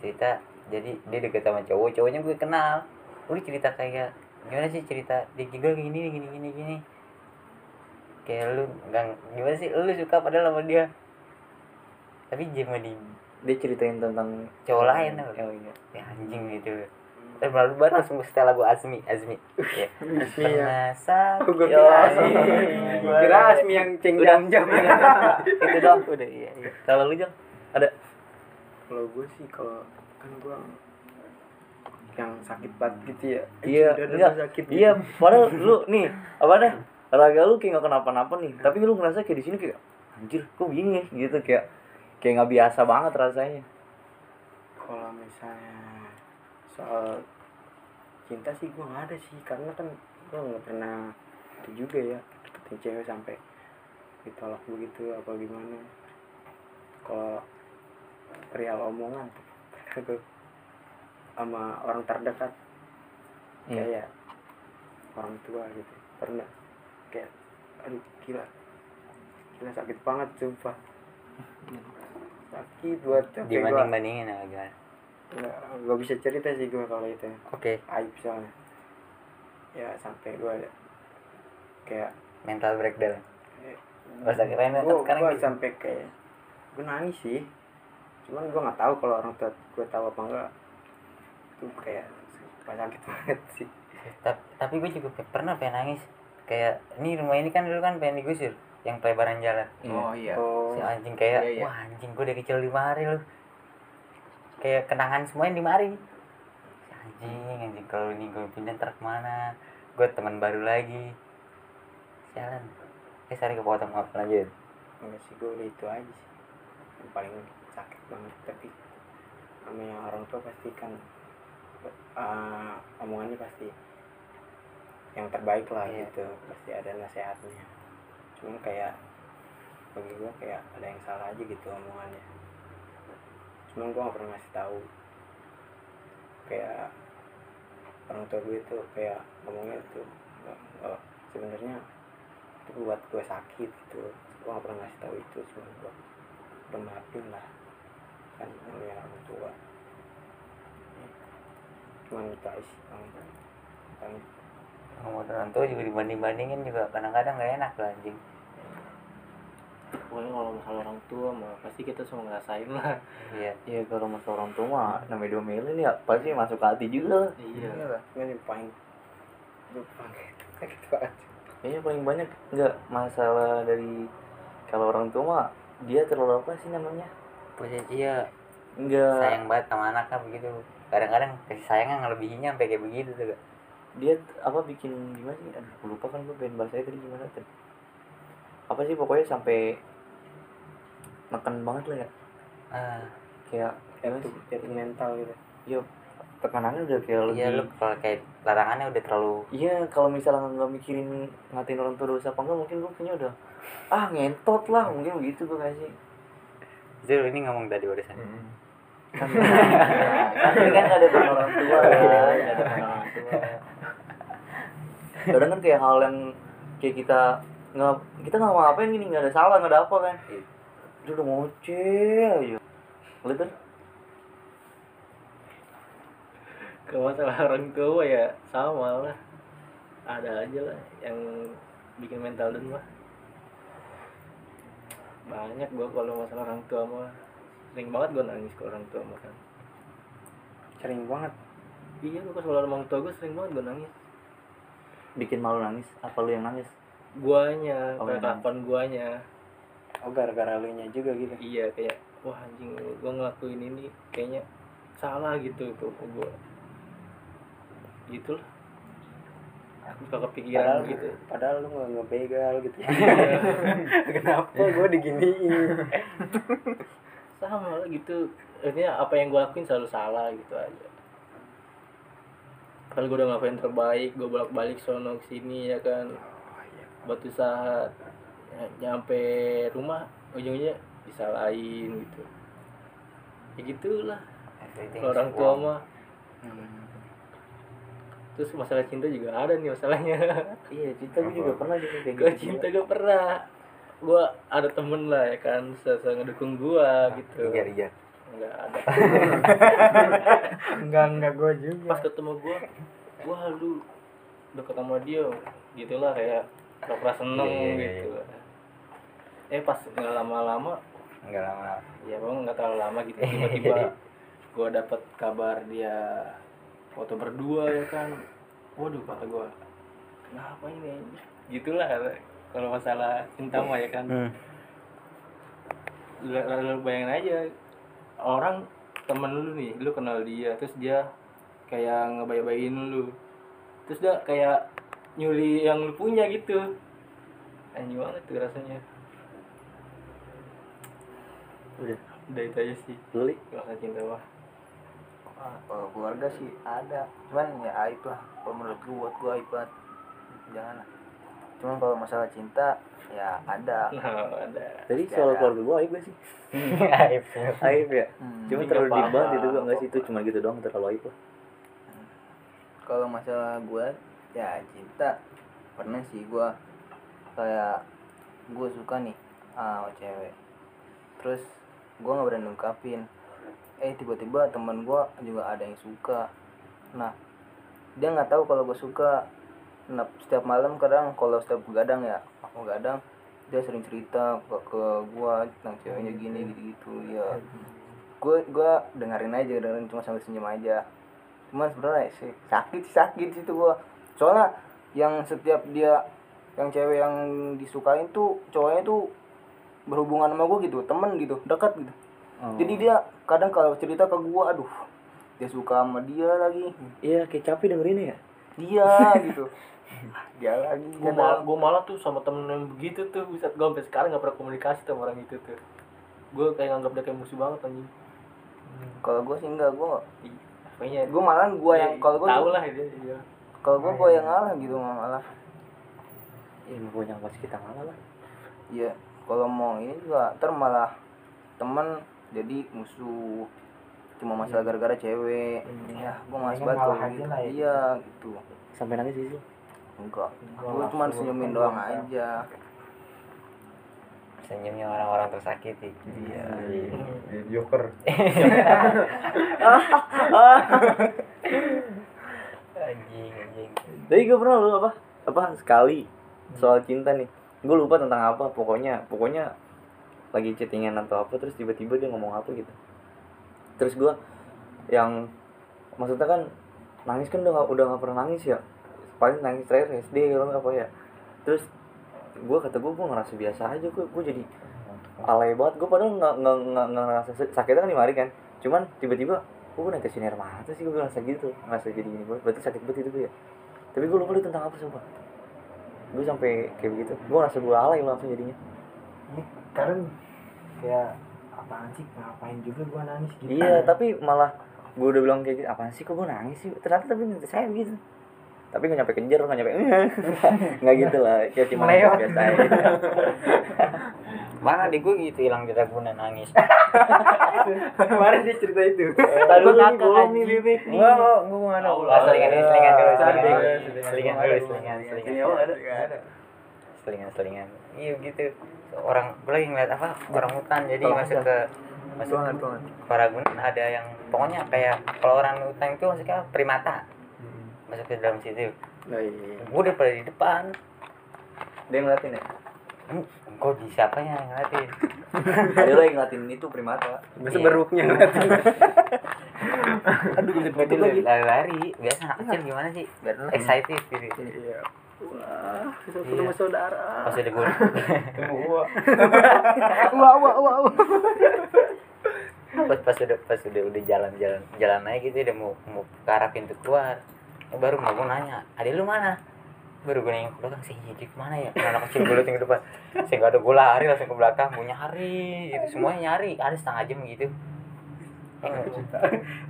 Speaker 1: Cerita jadi dia deket sama cowok cowoknya gue kenal. Udah cerita kayak gimana sih cerita? Dia giggle gini gini gini gini kayak lu nggak gimana sih? Lu suka padahal sama dia. Tapi cuma di
Speaker 3: dia ceritain tentang
Speaker 1: Cowok lain, apa?
Speaker 3: oh iya.
Speaker 1: Ya anjing gitu. Dan baru baru langsung setel lagu Azmi Azmi. Ya
Speaker 2: Asmi ya
Speaker 1: sakit
Speaker 2: Gua kira.
Speaker 1: Gua
Speaker 2: kira Asmi yang ceng
Speaker 3: Udah.
Speaker 2: jam jam
Speaker 3: itu dong.
Speaker 1: Udah iya iya.
Speaker 3: Kalau lu jang ada?
Speaker 2: Kalau gue sih kalau kan gue yang sakit banget gitu ya
Speaker 3: Iya,
Speaker 2: Anjing, dada
Speaker 3: enggak.
Speaker 2: gua sakit gitu.
Speaker 3: Iya, padahal lu nih, apa dah? Raga lu kayak gak kenapa-napa nih, tapi lu ngerasa kayak di sini kayak anjir, kok begini ya? gitu kayak kayak nggak biasa banget rasanya.
Speaker 2: kalau misalnya soal cinta sih gue nggak ada sih karena kan gue nggak pernah itu juga ya deketin cewek sampai ditolak begitu apa gimana kalau perihal omongan gue sama orang terdekat.
Speaker 3: Iya.
Speaker 2: kayak orang tua gitu. Pernah. Kayak aduh gila. Gila sakit banget sumpah. Sakit buat
Speaker 1: dibanding bandingin apa gimana
Speaker 2: nggak nggak bisa cerita sih gue kalau itu.
Speaker 1: Oke.
Speaker 2: Aib soalnya. Ya sampai gue kayak
Speaker 1: mental breakdown. Keren ya,
Speaker 2: gue
Speaker 1: sekarang
Speaker 2: gue
Speaker 1: gitu.
Speaker 2: sampai kayak gue nangis sih cuman gue nggak tahu kalau orang tua gue tahu apa enggak. Itu kayak pas sakit banget sih.
Speaker 1: Ta- tapi gue juga pe- pernah pengen nangis. Kayak ini rumah ini kan dulu kan pengen digusur yang pelebaran jalan.
Speaker 4: Oh iya.
Speaker 2: oh.
Speaker 1: Si anjing kayak
Speaker 4: Iya, iya.
Speaker 1: wah anjing gue dari kecil di mari lu kayak kenangan semuanya di mari si anjing anjing kalau ini gue pindah ntar ke mana gue teman baru lagi. Jalan eh sorry kepotong apa lanjut.
Speaker 2: Enggak sih gue udah itu aja sih. Yang paling sakit banget tapi namanya orang tua pasti kan eh, omongannya pasti yang terbaik lah
Speaker 1: Iya.
Speaker 2: gitu pasti ada nasihatnya. Cuman kayak bagi gue kayak ada yang salah aja gitu omongannya. Cuman gue gak pernah ngasih tahu. Kayak orang tua gue tuh kayak ngomongnya tuh oh, sebenarnya itu buat gue sakit gitu. Gue gak pernah ngasih tahu itu cuma gue udah maafin lah kan namanya orang tua cuman sih Bang. Bang.
Speaker 1: ngomong orang tua juga dibanding bandingin juga kadang-kadang gak enak lah anjing
Speaker 4: pokoknya kalau masalah orang tua mah pasti kita semua ngerasain lah
Speaker 1: iya
Speaker 3: Iya kalau masalah orang tua mah namanya dua mili nih ya pasti masuk ke hati juga lah.
Speaker 4: iya
Speaker 2: Cuman yang paling itu paling kayak gitu aja
Speaker 3: Kayaknya paling banyak nggak masalah dari kalau orang tua mah dia terlalu apa sih namanya?
Speaker 1: Pokoknya iya
Speaker 3: Enggak
Speaker 1: sayang banget sama anaknya begitu kadang-kadang kasih sayangnya ngelebihinya sampai kayak begitu tuh
Speaker 3: dia apa bikin gimana sih? Aduh, aku lupa kan gue pengen bahasanya tadi gimana tadi. Apa sih pokoknya sampai neken banget lah ya.
Speaker 1: ah
Speaker 3: Kayak
Speaker 2: kayak tuh
Speaker 3: sih?
Speaker 2: jadi mental gitu
Speaker 3: Iya tekanannya udah kayak lebih
Speaker 1: iya lu kalau kayak larangannya udah terlalu
Speaker 3: Iya, kalau misalnya nggak mikirin ngatain orang tua dosa apa enggak, mungkin gue punya udah ah ngentot lah, mungkin begitu gue kasih.
Speaker 1: Itu ini ngomong tadi barusan
Speaker 3: kan ini kan ada teman orang tua ya, ada orang tua. Kadang kan kayak hal yang kayak kita nggak kita nggak mau ngapain gini nggak ada salah nggak ada apa kan. Itu udah ngoceh aja. Lihat kan?
Speaker 4: kalau masalah orang tua ya sama lah ada aja lah yang bikin mental down mah banyak gua kalau masalah orang tua mah. Sering banget gua nangis ke orang tua mah kan.
Speaker 2: Sering banget?
Speaker 4: Iya gua kalau orang tua gua sering banget gua nangis.
Speaker 3: Bikin malu nangis, apa lu yang nangis?
Speaker 4: guanya
Speaker 3: Oh,
Speaker 4: kapan guanya.
Speaker 2: Oh gara-gara lu nya juga gitu?
Speaker 4: Iya kayak wah anjing gua ngelakuin ini kayaknya salah gitu ke ke gua suka kepikiran
Speaker 2: padahal
Speaker 4: gitu.
Speaker 2: padahal lu nggak ngebegal gitu. Kenapa gue diginiin?
Speaker 4: Sama lah gitu. Artinya apa yang gue lakuin selalu salah gitu aja. Kalau gue udah ngelakuin yang terbaik gue bolak balik sono sini ya kan? Buat usaha. Ya, nyampe rumah ujungnya disalahin gitu. Ya gitulah. Orang tua mah terus masalah cinta juga ada nih masalahnya.
Speaker 3: Iya, cinta gue juga pernah gitu kayak
Speaker 4: gue
Speaker 3: gitu.
Speaker 4: cinta gak pernah. Gue ada temen lah ya kan sesa ngedukung gue gitu.
Speaker 1: Ijar, ijar.
Speaker 4: nggak ada.
Speaker 2: Enggak enggak gue juga.
Speaker 4: Pas ketemu gue wah lu deket sama dia gitulah kayak pura seneng
Speaker 1: Iya, iya, iya,
Speaker 4: gitu. Eh pas nggak lama-lama
Speaker 1: Enggak lama.
Speaker 4: ya bang nggak terlalu lama gitu. Tiba-tiba gue dapet kabar dia foto berdua ya kan? Waduh kata gue kenapa ini gitulah kalau masalah cinta mah ya kan?
Speaker 1: Hmm.
Speaker 4: lu, lu, lu bayangin aja orang temen lu nih lu kenal dia terus dia kayak ngebay-bayin lu. Terus dia kayak nyuri yang lu punya gitu. Anjing banget tuh rasanya.
Speaker 3: Udah,
Speaker 4: udah itu aja sih.
Speaker 3: Lu Li?
Speaker 4: rasa cinta mah
Speaker 6: kalau keluarga sih ada. Cuman ya aib lah. Kalau menurut gue buat gue aib banget. Jangan lah. Cuman kalau masalah cinta ya ada.
Speaker 4: Nah ada.
Speaker 3: Tadi
Speaker 6: Pasti
Speaker 3: soal
Speaker 6: ada.
Speaker 3: keluarga gue aib gak sih?
Speaker 1: Aib.
Speaker 3: Aib. Ya?
Speaker 6: Hmm.
Speaker 3: Cuma terlalu banget itu gue nggak sih. Itu cuma gitu doang terlalu aib lah.
Speaker 6: kalau masalah gue ya cinta. Pernah sih gue kayak gue suka nih sama cewek. Terus gue nggak berani ungkapin eh tiba-tiba teman gue juga ada yang suka. Nah dia nggak tahu kalau gue suka. Nah setiap malam kadang kalau setiap begadang ya aku begadang dia sering cerita ke, ke gue tentang ceweknya gini gitu gitu ya gue gue dengerin aja dengerin cuma sambil senyum aja. Cuman sebenarnya sih sakit sakit itu gue soalnya yang setiap dia yang cewek yang disukain tuh cowoknya tuh berhubungan sama gue gitu temen gitu dekat gitu
Speaker 3: Oh.
Speaker 6: jadi dia kadang kalau cerita ke gue aduh dia suka sama dia lagi.
Speaker 3: Iya kayak capek dengerinnya ya.
Speaker 6: dia gitu. Dia lagi
Speaker 4: gue malah gue malah tuh sama temen yang begitu tuh. Bisa gue sampai sekarang nggak pernah komunikasi sama orang itu tuh. Gue kayak nganggap dia kayak musuh banget anjing.
Speaker 6: Kalau gue sih enggak gue
Speaker 4: kayaknya
Speaker 6: gue malah gue yang kalau gue
Speaker 4: tahu lah dia dia
Speaker 6: kalau gue gue yang ngalah gitu malah
Speaker 3: Iya mau yang pasti kita ngalah lah.
Speaker 6: Iya, kalau mau ini juga ntar malah temen jadi musuh cuma masalah gara-gara cewek. Ya gue males banget kalau gitu.
Speaker 2: lah ya.
Speaker 6: iya gitu.
Speaker 3: Sampai nangis sih sih
Speaker 6: enggak.
Speaker 2: Gua
Speaker 6: gue cuma senyumin
Speaker 2: doang, ya.
Speaker 6: aja.
Speaker 1: Senyumnya orang-orang tersakiti
Speaker 6: iya.
Speaker 5: Joker.
Speaker 1: anjing anjing.
Speaker 3: Tapi gue pernah lu apa? Apa? Sekali. Soal cinta nih. Gue lupa tentang apa pokoknya. Pokoknya lagi chattingan atau apa terus tiba-tiba dia ngomong apa gitu. Terus gue yang maksudnya kan nangis kan udah gak, udah gak pernah nangis ya. Paling nangis terakhir SD nggak apa ya. Terus gue kata gue gue ngerasa biasa aja gue gue jadi alay banget. Gue padahal nggak nggak nggak ngerasa sa- sakitnya kan lima hari kan. Cuman tiba-tiba gue gue netesin air mata sih gue ngerasa gitu. Ngerasa jadi gini gue berarti sakit banget itu gue ya. Tapi gue lupa lu tentang apa sumpah. Gue sampai kayak begitu. Gue ngerasa gue alay langsung jadinya
Speaker 2: Karena kayak apaan sih? Ngapain juga gua nangis gitu?
Speaker 3: Iya tapi malah gue udah bilang kayak gitu apaan sih? Kok gue nangis sih? Ternyata tapi saya gitu. Tapi nggak nyampe kejar nggak nyampe nggak gitu lah kayak cuma biasa aja.
Speaker 1: Mana di gue gitu hilang di Ragunan nangis.
Speaker 2: Kemarin dia cerita itu.
Speaker 3: Tadi dulu nih belum nih bebek nih.
Speaker 5: Gua gua gua enggak ada.
Speaker 1: Selingan dulu, selingan dulu,
Speaker 5: Cari.
Speaker 1: selingan. Selingan dulu, selingan, selingan.
Speaker 3: Ini apa ada?
Speaker 1: selingan selingan iya gitu orang gue lagi ngeliat apa orang hutan jadi masuk ke masuk
Speaker 5: Tuangan, tuangan.
Speaker 1: ke Ragunan ada yang pokoknya kayak kalau orang hutan itu maksudnya primata. Masuk ke dalam situ.
Speaker 3: Oh, iya, iya.
Speaker 1: gue udah pada di depan.
Speaker 3: Dia ngeliatin ya?
Speaker 1: Hmm, kok di siapanya yang ngeliatin?
Speaker 3: Dia lagi ngeliatin itu primata.
Speaker 2: Biasa
Speaker 1: Iya.
Speaker 2: beruknya ngeliatin?
Speaker 1: Aduh gue
Speaker 3: lagi.
Speaker 1: lari-lari. Biasa anak kecil gimana sih? Biar excited gitu.
Speaker 2: Iya
Speaker 3: wah kita
Speaker 1: Iya.
Speaker 3: sama saudara.
Speaker 1: Pas udah gue
Speaker 5: Gua.
Speaker 2: Wah wah wah wah.
Speaker 1: pas pas udah pas udah udah jalan jalan jalan aja gitu udah mau mau ke arah pintu keluar. Eh, baru mau gue nanya adik lu mana? Baru gue nengok ke belakang sih jadi ke mana ya? Anak kecil gue liatin ke depan. Saya nggak ada gue lari langsung ke belakang mau nyari gitu. Semuanya nyari. Ada setengah jam gitu. Eh,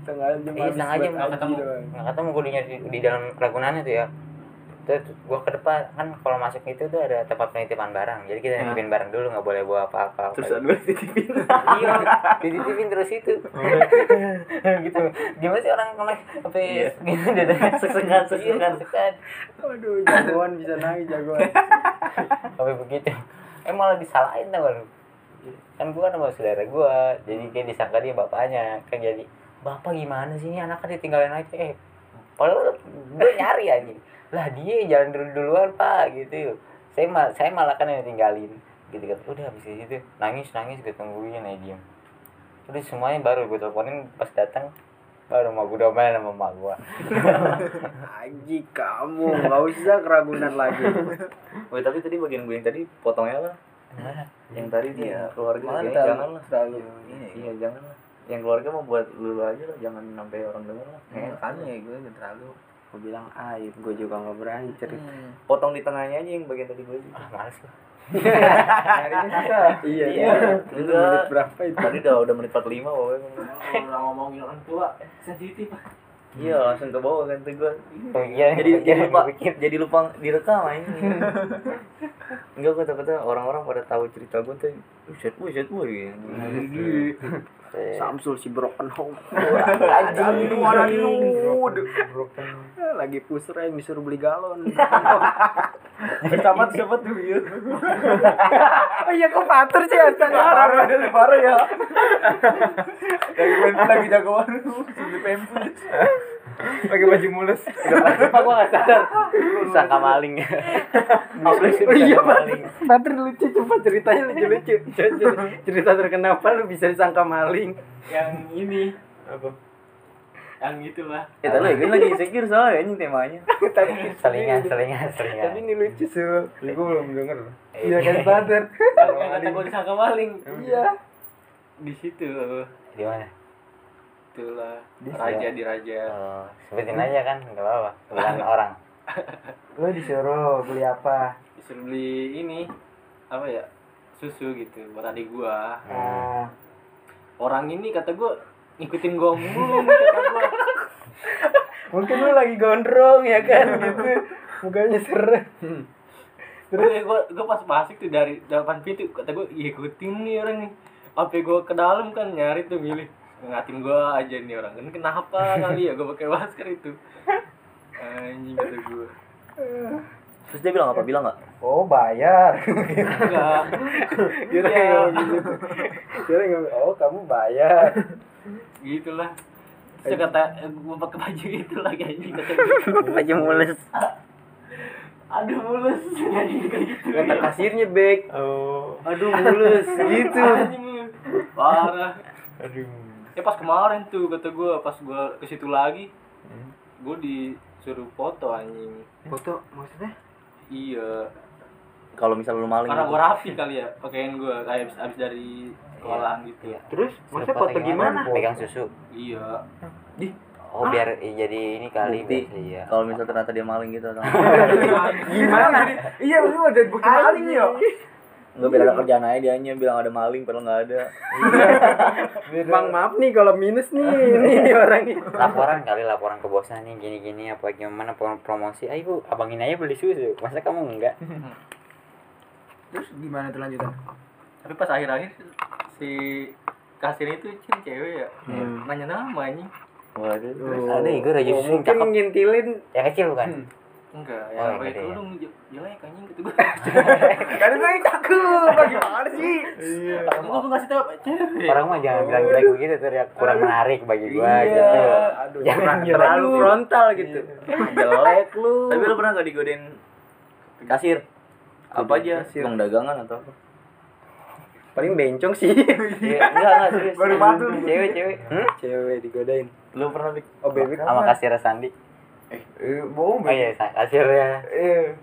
Speaker 2: setengah jam
Speaker 1: iya setengah jam nggak ketemu. Nggak ketemu gue di, di dalam ragunan itu ya terus gue ke depan. Kan kalau masuk itu tuh ada tempat penitipan barang. Jadi kita nitipin barang dulu nggak boleh bawa apa-apa.
Speaker 3: Terus gue titipin
Speaker 1: iya dititipin terus itu. Gitu. Gimana sih orang naik sampai gitu dadanya
Speaker 3: sek-sekan.
Speaker 1: Iya, sek-sekan.
Speaker 2: aduh jagoan bisa nangis jagoan.
Speaker 1: Sampai begitu. Eh malah disalahin tau gak lu? Kan gua kan sama saudara gua. Jadi kayak disangka dia bapaknya. Kan jadi bapak gimana sih? Ini anaknya ditinggalin aja. Eh padahal gue nyari aja lah dia jalan dulu duluan pak gitu. Saya mal saya malah kan yang tinggalin gitu kan. Udah habis itu nangis nangis gue tungguin aja diem udah semuanya baru gue teleponin pas datang baru mau gue domain sama emak gua
Speaker 2: Aji kamu nggak usah keragunan lagi.
Speaker 3: Woi tapi tadi bagian gue yang tadi potongnya lah yang tadi dia
Speaker 6: Iya.
Speaker 3: keluarga kayaknya
Speaker 6: terlalu,
Speaker 3: jangan lah
Speaker 6: terlalu ini
Speaker 3: iya jangan lah yang keluarga mau buat lu aja lah jangan sampai orang denger lah.
Speaker 6: Ya, makanya ya gue terlalu
Speaker 2: gue bilang aib gue juga nggak berani cerita.
Speaker 6: Hmm.
Speaker 3: potong di tengahnya aja yang bagian tadi gue
Speaker 1: ah males gua
Speaker 2: iya.
Speaker 3: Iya.
Speaker 2: itu menit berapa itu?
Speaker 3: Tadi udah udah menit 45 pokoknya
Speaker 4: orang ngomongin orang tua sensitif
Speaker 3: iya langsung ke bawah kan tuh gue
Speaker 1: oh iya
Speaker 3: jadi jadi lupa jadi lupa direkam aja. Enggak gue takutnya orang-orang pada tahu cerita gue tuh buset buset boy
Speaker 2: Samsul si broken home.
Speaker 3: Anjing.
Speaker 2: Warna lagi pusreng disuruh beli galon.
Speaker 3: Pertama siapa tuh ya
Speaker 2: oh iya kok patur sih astaga
Speaker 3: parah parah ya. Lagi main lagi jagoan beli pempes
Speaker 5: pakai baju mulus.
Speaker 1: Apa? Gua gak sadar. Sangka maling.
Speaker 2: Oh iya patur patur lucu coba ceritanya lucu lucu. Cerita terkenal apa lu bisa disangka maling?
Speaker 4: Yang ini. Apa? Yang itulah.
Speaker 3: Ya tadi gue lagi insecure soalnya ini temanya.
Speaker 2: Tapi
Speaker 1: Selingan, selingan, selingan.
Speaker 2: Tapi ini lucu sul.
Speaker 5: Ini gua belum denger.
Speaker 2: iya kan patur
Speaker 4: yang kata gue disangka maling.
Speaker 2: Iya.
Speaker 4: Di situ
Speaker 1: Di mana?
Speaker 4: Itulah. Raja di raja.
Speaker 1: Oh, sebutin aja kan, nggak apa-apa. Bukan orang.
Speaker 2: lu disuruh beli apa?
Speaker 4: Disuruh beli ini apa ya susu gitu buat adik gua.
Speaker 2: Nah
Speaker 4: orang ini kata gua ngikutin gua mulu kata gua.
Speaker 2: Mungkin lu lagi gondrong ya kan gitu. Mukanya serem.
Speaker 4: Terus? Gue gue pas masuk tuh dari depan pintu kata gue ikutin nih orang nih. Sampai gue ke dalam kan nyari tuh milih ngatin gue aja nih orang. Kan kenapa kali ya gue pakai masker itu? Anjing kata gue
Speaker 3: terus dia bilang apa? Bilang nggak?
Speaker 5: Oh bayar.
Speaker 4: enggak.
Speaker 5: Kira. Kira ngomong, oh kamu bayar.
Speaker 4: gitulah. Dia kata gue pakai baju itu lagi anjing kata gue
Speaker 3: baju mulus.
Speaker 4: Aduh mulus. Gitu.
Speaker 5: Kata kasirnya back.
Speaker 3: oh.
Speaker 5: Aduh mulus. Gitu.
Speaker 4: Parah.
Speaker 5: Aduh.
Speaker 4: Ya pas kemarin tuh kata gue pas gue ke situ lagi gue disuruh foto anjing
Speaker 5: Foto maksudnya?
Speaker 4: iya
Speaker 3: kalau misal lu maling
Speaker 4: karena
Speaker 3: gitu.
Speaker 4: gue rapi kali ya pakaian gue kayak abis, abis dari sekolahan gitu
Speaker 1: Iya.
Speaker 5: Terus maksudnya
Speaker 1: Foto
Speaker 5: gimana?
Speaker 1: Pegang susu.
Speaker 4: iya
Speaker 1: Oh biar i- jadi ini kali
Speaker 3: Bukti.
Speaker 1: iya.
Speaker 3: kalau misal ternyata dia maling gitu atau
Speaker 5: Gimana? Iya lu ada bukti maling ya.
Speaker 3: Nggak biar ada kerjaan aja dia hanya bilang ada maling padahal nggak ada
Speaker 2: Bang maaf nih kalau minus nih ini orangnya.
Speaker 1: Laporan kali laporan ke bosnya nih gini-gini apa gimana prom- promosi. Ayo Bu, abangin aja beli susu. Masa kamu enggak?
Speaker 6: Terus gimana tuh lanjutan?
Speaker 4: tapi pas akhir-akhir si kasir itu cewek cewek ya nanya nama anjing
Speaker 3: waduh
Speaker 1: Ada Igor aja susu yang
Speaker 2: Mungkin
Speaker 1: cakep.
Speaker 2: ngintilin
Speaker 1: Yang kecil bukan?
Speaker 4: Enggak
Speaker 1: Oh,
Speaker 4: ya
Speaker 1: yang
Speaker 4: apa
Speaker 1: gede
Speaker 4: itu
Speaker 1: ya.
Speaker 4: lu j- jelek anjing gitu gue
Speaker 5: Kan itu yang cakep. Bagaimana sih?
Speaker 4: gue gue ngasih tau cewek
Speaker 1: Orang mah jangan bilang jelek begitu teriak kurang menarik bagi gua gitu.
Speaker 5: Aduh.
Speaker 1: Jangan
Speaker 2: terlalu frontal gitu.
Speaker 3: jelek lu tapi lu pernah nggak digodain kasir apa aja
Speaker 2: kasir.
Speaker 3: bang dagangan atau apa
Speaker 2: Paling bencong sih.
Speaker 3: Iya, enggak enggak serius
Speaker 5: Baru batu.
Speaker 1: Cewek cewek. Hmm?
Speaker 2: Cewek digodain.
Speaker 3: lu pernah Dik?
Speaker 2: Oh bebek.
Speaker 1: Sama kasir Sandi.
Speaker 5: Eh, bohong
Speaker 1: Oh iya, sa- kasirnya
Speaker 5: Eh,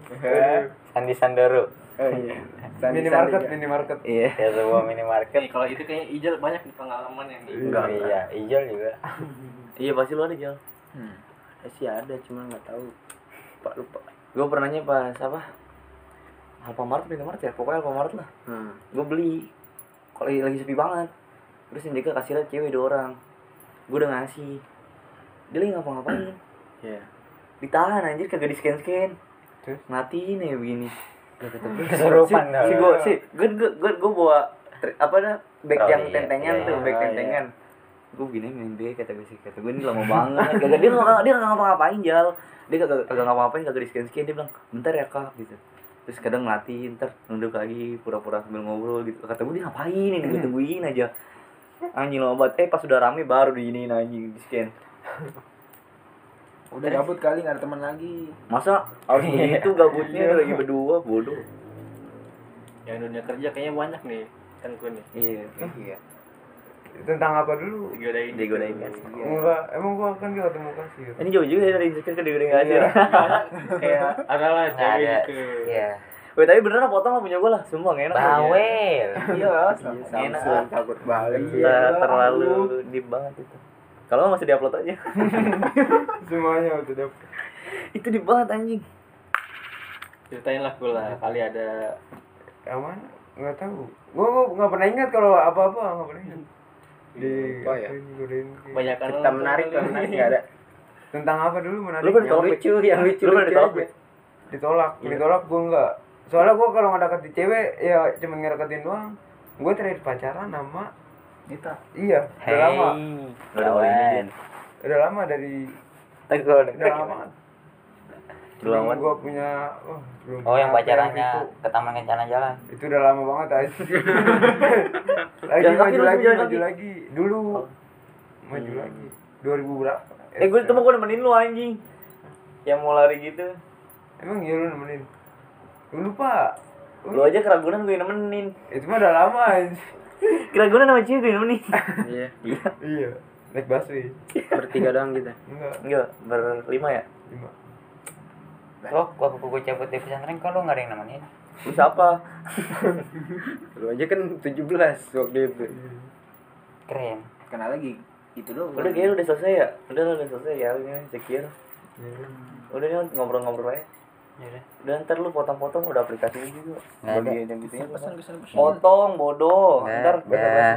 Speaker 1: Sandi Sandoro.
Speaker 2: Oh iya. Sandi-
Speaker 5: minimarket,
Speaker 2: Sandi.
Speaker 5: minimarket.
Speaker 3: iya
Speaker 1: Ya sebuah minimarket.
Speaker 4: Nih, kalau itu kayaknya Ijal banyak nih pengalaman yang.
Speaker 2: Enggak.
Speaker 1: Iya, Ijol juga.
Speaker 3: iya pasti lu ada jal
Speaker 2: Eh, sih ada cuma nggak tahu. Pak lupa.
Speaker 3: gue pernahnya pas apa Alfamart Alfamart ya pokoknya Alfamart lah
Speaker 2: Hmm.
Speaker 3: gue beli kalau lagi, lagi sepi banget terus yang jaga kasirnya cewek dua orang gue udah ngasih dia lagi ngapa-ngapain
Speaker 2: Iya.
Speaker 3: Ditahan anjir kagak di scan scan
Speaker 5: Terus?
Speaker 3: ngatiin ya begini.
Speaker 1: Kesurupan
Speaker 3: si, gue si gue gue gue, gue bawa apa dah bag
Speaker 1: Oh,
Speaker 3: yang
Speaker 1: iya,
Speaker 3: tentengan
Speaker 1: iya,
Speaker 3: tuh bag
Speaker 2: iya.
Speaker 3: tentengan. Gue gini main bag kata gue sih kata gue ini lama banget. Kagak dia nggak dia nggak ngapa-ngapain jal. Dia kagak kagak ngapa-ngapain kagak di scan scan dia bilang bentar ya kak gitu. Terus kadang ngeliatin ntar nunduk lagi pura-pura sambil ngobrol gitu. Kata gue dia ngapain ini? Gue tungguin aja. Anjing lama banget. Eh pas udah rame baru diinin anjing di scan
Speaker 6: Udah gabut kali nggak ada teman lagi.
Speaker 3: masa harus begitu gabutnya lagi berdua bodoh
Speaker 4: Yang dunia kerja kayaknya banyak nih kan gue nih.
Speaker 3: iya
Speaker 6: Iya.
Speaker 5: Tentang apa dulu?
Speaker 4: Digodain.
Speaker 3: digodain kan
Speaker 5: Enggak, emang gua kan gak ketemu kasir.
Speaker 3: ini jauh juga ya dari scan ke digodain kasir
Speaker 4: Kayak ada lah cewek
Speaker 1: ada.
Speaker 4: gitu.
Speaker 1: Iya.
Speaker 3: Weh tapi beneran potong lah punya gue lah Sumpah gak enak
Speaker 1: Bawel.
Speaker 6: Iya,
Speaker 3: Enak
Speaker 2: takut banget.
Speaker 3: Ter- Terlalu deep banget itu Kalau nggak masih diupload aja
Speaker 5: Semuanya udah dapet.
Speaker 3: Itu deep banget anjing
Speaker 4: Ceritain lah gue lah kali ada
Speaker 5: Yang mana? Nggak tahu. Gua gua nggak pernah ingat kalau apa-apa nggak pernah ingat. Di
Speaker 2: Apa ya?
Speaker 4: banyak
Speaker 2: Cerita menarik, nggak ada.
Speaker 5: Tentang apa dulu menarik?
Speaker 3: Lu kan ditolak
Speaker 2: lucu, yang lucu.
Speaker 3: Lu pernah
Speaker 2: lucu
Speaker 3: ditolak
Speaker 5: ditolak
Speaker 3: Iya.
Speaker 5: ditolak gue enggak soalnya gue kalau ngedeketin cewek ya cuma ngedeketin doang gue terakhir pacaran sama
Speaker 6: Nita.
Speaker 5: iya udah
Speaker 1: Hey.
Speaker 5: lama.
Speaker 3: Gak ada ini
Speaker 5: udah lama dari
Speaker 1: kalau
Speaker 5: udah lama.
Speaker 3: Udah lama.
Speaker 5: gue punya oh, belum
Speaker 1: Oh yang pacarannya
Speaker 5: itu.
Speaker 1: ke taman kencana jalan.
Speaker 5: itu udah lama banget aja lagi
Speaker 3: kaki
Speaker 5: maju lagi maju lagi. dulu.
Speaker 3: Oh.
Speaker 5: maju lagi. 2000 berapa?
Speaker 3: Eh gue ketemu gue nemenin lu anjing. Yang mau lari gitu.
Speaker 5: Emang iya lu nemenin? Lu lupa.
Speaker 3: Lu aja keragunan gue nemenin.
Speaker 5: Itu mah udah lama aja
Speaker 3: Keragunan sama cewek gue nemenin
Speaker 2: Iya.
Speaker 3: Iya
Speaker 5: iya naik busway
Speaker 2: Bertiga doang kita.
Speaker 5: enggak
Speaker 3: Enggak berlima ya
Speaker 5: lima
Speaker 1: Oh, waktu gue cabut di pesantren kalau nggak ada yang nemenin.
Speaker 3: Lu siapa?
Speaker 2: Lu aja kan 17 waktu itu.
Speaker 1: Keren.
Speaker 6: Kenal lagi. Itu doang.
Speaker 3: Udah kayaknya udah selesai ya? Udah udah selesai ya ini secure Udah nih ngobrol-ngobrol aja
Speaker 1: Yaudah.
Speaker 3: Udah ntar lu potong-potong udah aplikasinya juga
Speaker 1: Nggak ada.
Speaker 3: Bagian yang gitunya
Speaker 6: Pesan pesan pesan.
Speaker 3: Potong bodoh
Speaker 1: Nggak,
Speaker 3: Ntar
Speaker 1: nggak.